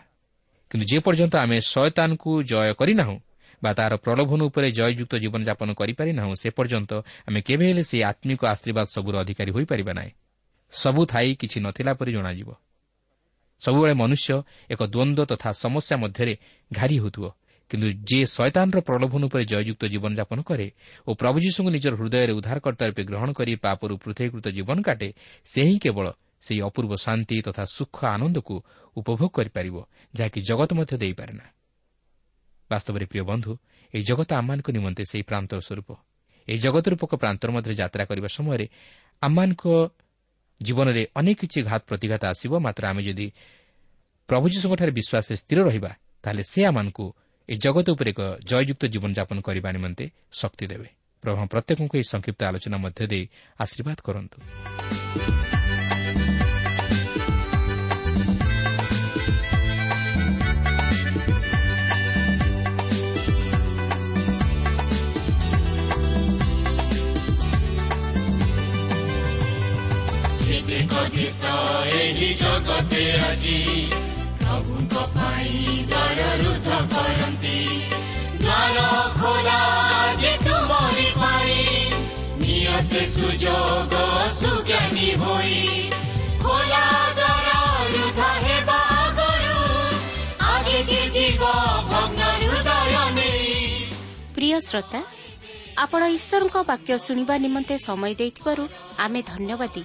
କିନ୍ତୁ ଯେପର୍ଯ୍ୟନ୍ତ ଆମେ ଶୟତାନକୁ ଜୟ କରିନାହୁଁ ବା ତା'ର ପ୍ରଲୋଭନ ଉପରେ ଜୟଯୁକ୍ତ ଜୀବନଯାପନ କରିପାରିନାହୁଁ ସେ ପର୍ଯ୍ୟନ୍ତ ଆମେ କେବେ ହେଲେ ସେହି ଆତ୍ମିକ ଆଶୀର୍ବାଦ ସବୁର ଅଧିକାରୀ ହୋଇପାରିବା ନାହିଁ। ସବୁ ଥାଇ କିଛି ନଥିଲା ପରି ଜଣାଯିବ। ସବୁବେଳେ ମନୁଷ୍ୟ ଏକ ଦ୍ୱନ୍ଦ୍ୱ ତଥା ସମସ୍ୟା ମଧ୍ୟରେ ଘାରି ହେଉଥିବ। କିନ୍ତୁ ଯିଏ ଶୟତାନର ପ୍ରଲୋଭନ ଉପରେ ଜୟଯୁକ୍ତ ଜୀବନଯାପନ କରେ ଓ ପ୍ରଭୁ ଯୀଶୁଙ୍କୁ ନିଜର ହୃଦୟରେ ଉଦ୍ଧାରକର୍ତ୍ତା ରୂପେ ଗ୍ରହଣ କରି ପାପରୁ ପୃଥକୀକୃତ ଜୀବନ କାଟେ ସେ ହିଁ କେବଳ ସେହି ଅପୂର୍ବ ଶାନ୍ତି ତଥା ସୁଖ ଆନନ୍ଦକୁ ଉପଭୋଗ କରିପାରିବ ଯାହାକି ଜଗତ ମଧ୍ୟ ଦେଇପାରେ ନା ବାସ୍ତବରେ ପ୍ରିୟ ବନ୍ଧୁ ଏହି ଜଗତ ଆମମାନଙ୍କ ନିମନ୍ତେ ସେହି ପ୍ରାନ୍ତର ସ୍ୱରୂପ ଏହି ଜଗତ ରୂପକ ପ୍ରାନ୍ତର ମଧ୍ୟରେ ଯାତ୍ରା କରିବା ସମୟରେ ଆମମାନଙ୍କ ଜୀବନରେ ଅନେକ କିଛି ଘାତ ପ୍ରତିଘାତ ଆସିବ ମାତ୍ର ଆମେ ଯଦି ପ୍ରଭୁ ଯୀଶୁଙ୍କଠାରେ ବିଶ୍ୱାସରେ ସ୍ଥିର ରହିବା ତାହେଲେ ସେ ଆମମାନଙ୍କୁ ଏହି ଜଗତ ଉପରେ ଏକ ଜୟଯୁକ୍ତ ଜୀବନଯାପନ କରିବା ନିମନ୍ତେ ଶକ୍ତି ଦେବେ। ପ୍ରଭୁ ପ୍ରତ୍ୟେକଙ୍କୁ ଏହି ସଂକ୍ଷିପ୍ତ ଆଲୋଚନା ମଧ୍ୟ ଦେଇ ଆଶୀର୍ବାଦ କରନ୍ତୁ। ଏହି ଜଗତେ ଆଜି ପ୍ରିୟ ଶ୍ରୋତା ଆପଣ ଈଶ୍ୱରଙ୍କ ବାକ୍ୟ ଶୁଣିବା ନିମନ୍ତେ ସମୟ ଦେଇଥିବାରୁ ଆମେ ଧନ୍ୟବାଦୀ।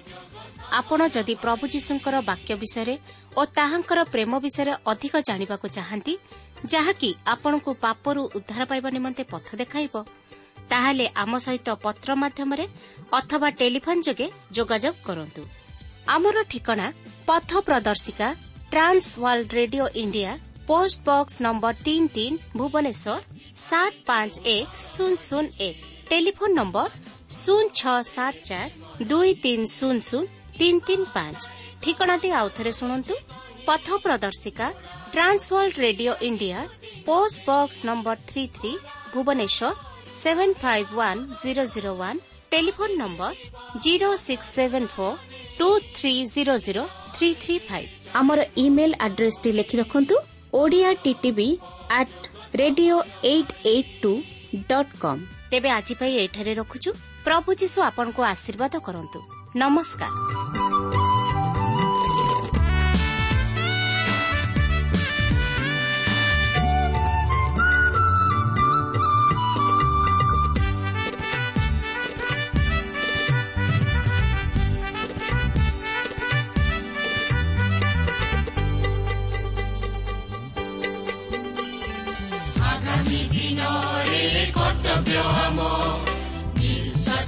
ଆପଣ ଯଦି ପ୍ରଭୁ ଯୀଶୁଙ୍କର ବାକ୍ୟ ବିଷୟରେ ଓ ତାହାଙ୍କର ପ୍ରେମ ବିଷୟରେ ଅଧିକ ଜାଣିବାକୁ ଚାହାନ୍ତି ଯାହାକି ଆପଣଙ୍କୁ ପାପରୁ ଉଦ୍ଧାର ପାଇବା ନିମନ୍ତେ ପଥ ଦେଖାଇବ ତାହେଲେ ଆମ ସହିତ ପତ୍ର ମାଧ୍ୟମରେ ଅଥବା ଟେଲିଫୋନ୍ ଯୋଗେ ଯୋଗାଯୋଗ କରନ୍ତୁ। ଆମର ଠିକଣା ପଥ ପ୍ରଦର୍ଶିକା trans world radio India post box number ତିନି ତିନି ଭୁବନେଶ୍ୱର ସାତ ପାଞ୍ଚ ଏକ ଶୂନ ଶୂନ ଏକ। ଟେଲିଫୋନ୍ ନମ୍ବର ଶୂନ ଛଅ ସାତ ଚାରି ଦୁଇ ତିନି ଶୂନ ଶୂନ ତିନି ତିନି ପାଞ୍ଚ ଠିକଣାଟି ଆଉଥରେ ଶୁଣନ୍ତୁ। ପଥ ପ୍ରଦର୍ଶିକା trans world radio India post box number three three Bhubaneswar seven five one zero zero one telephone number zero six seven four two three zero zero three three five ଆମର ଇମେଲ୍ ଆଡ୍ରେସ୍ଟି ଲେଖି ରଖନ୍ତୁ Odia TTV at radio eight eight two dot com ତେବେ ଆଜି ପାଇଁ ଏଠାରେ ରଖୁଛୁ। ପ୍ରଭୁ ଯୀଶୁ ଆପଣଙ୍କୁ ଆଶୀର୍ବାଦ କରନ୍ତୁ। ନମସ୍କାର ଆଗାମୀ ଦିନରେ କର୍ତ୍ତବ୍ୟ ଆମ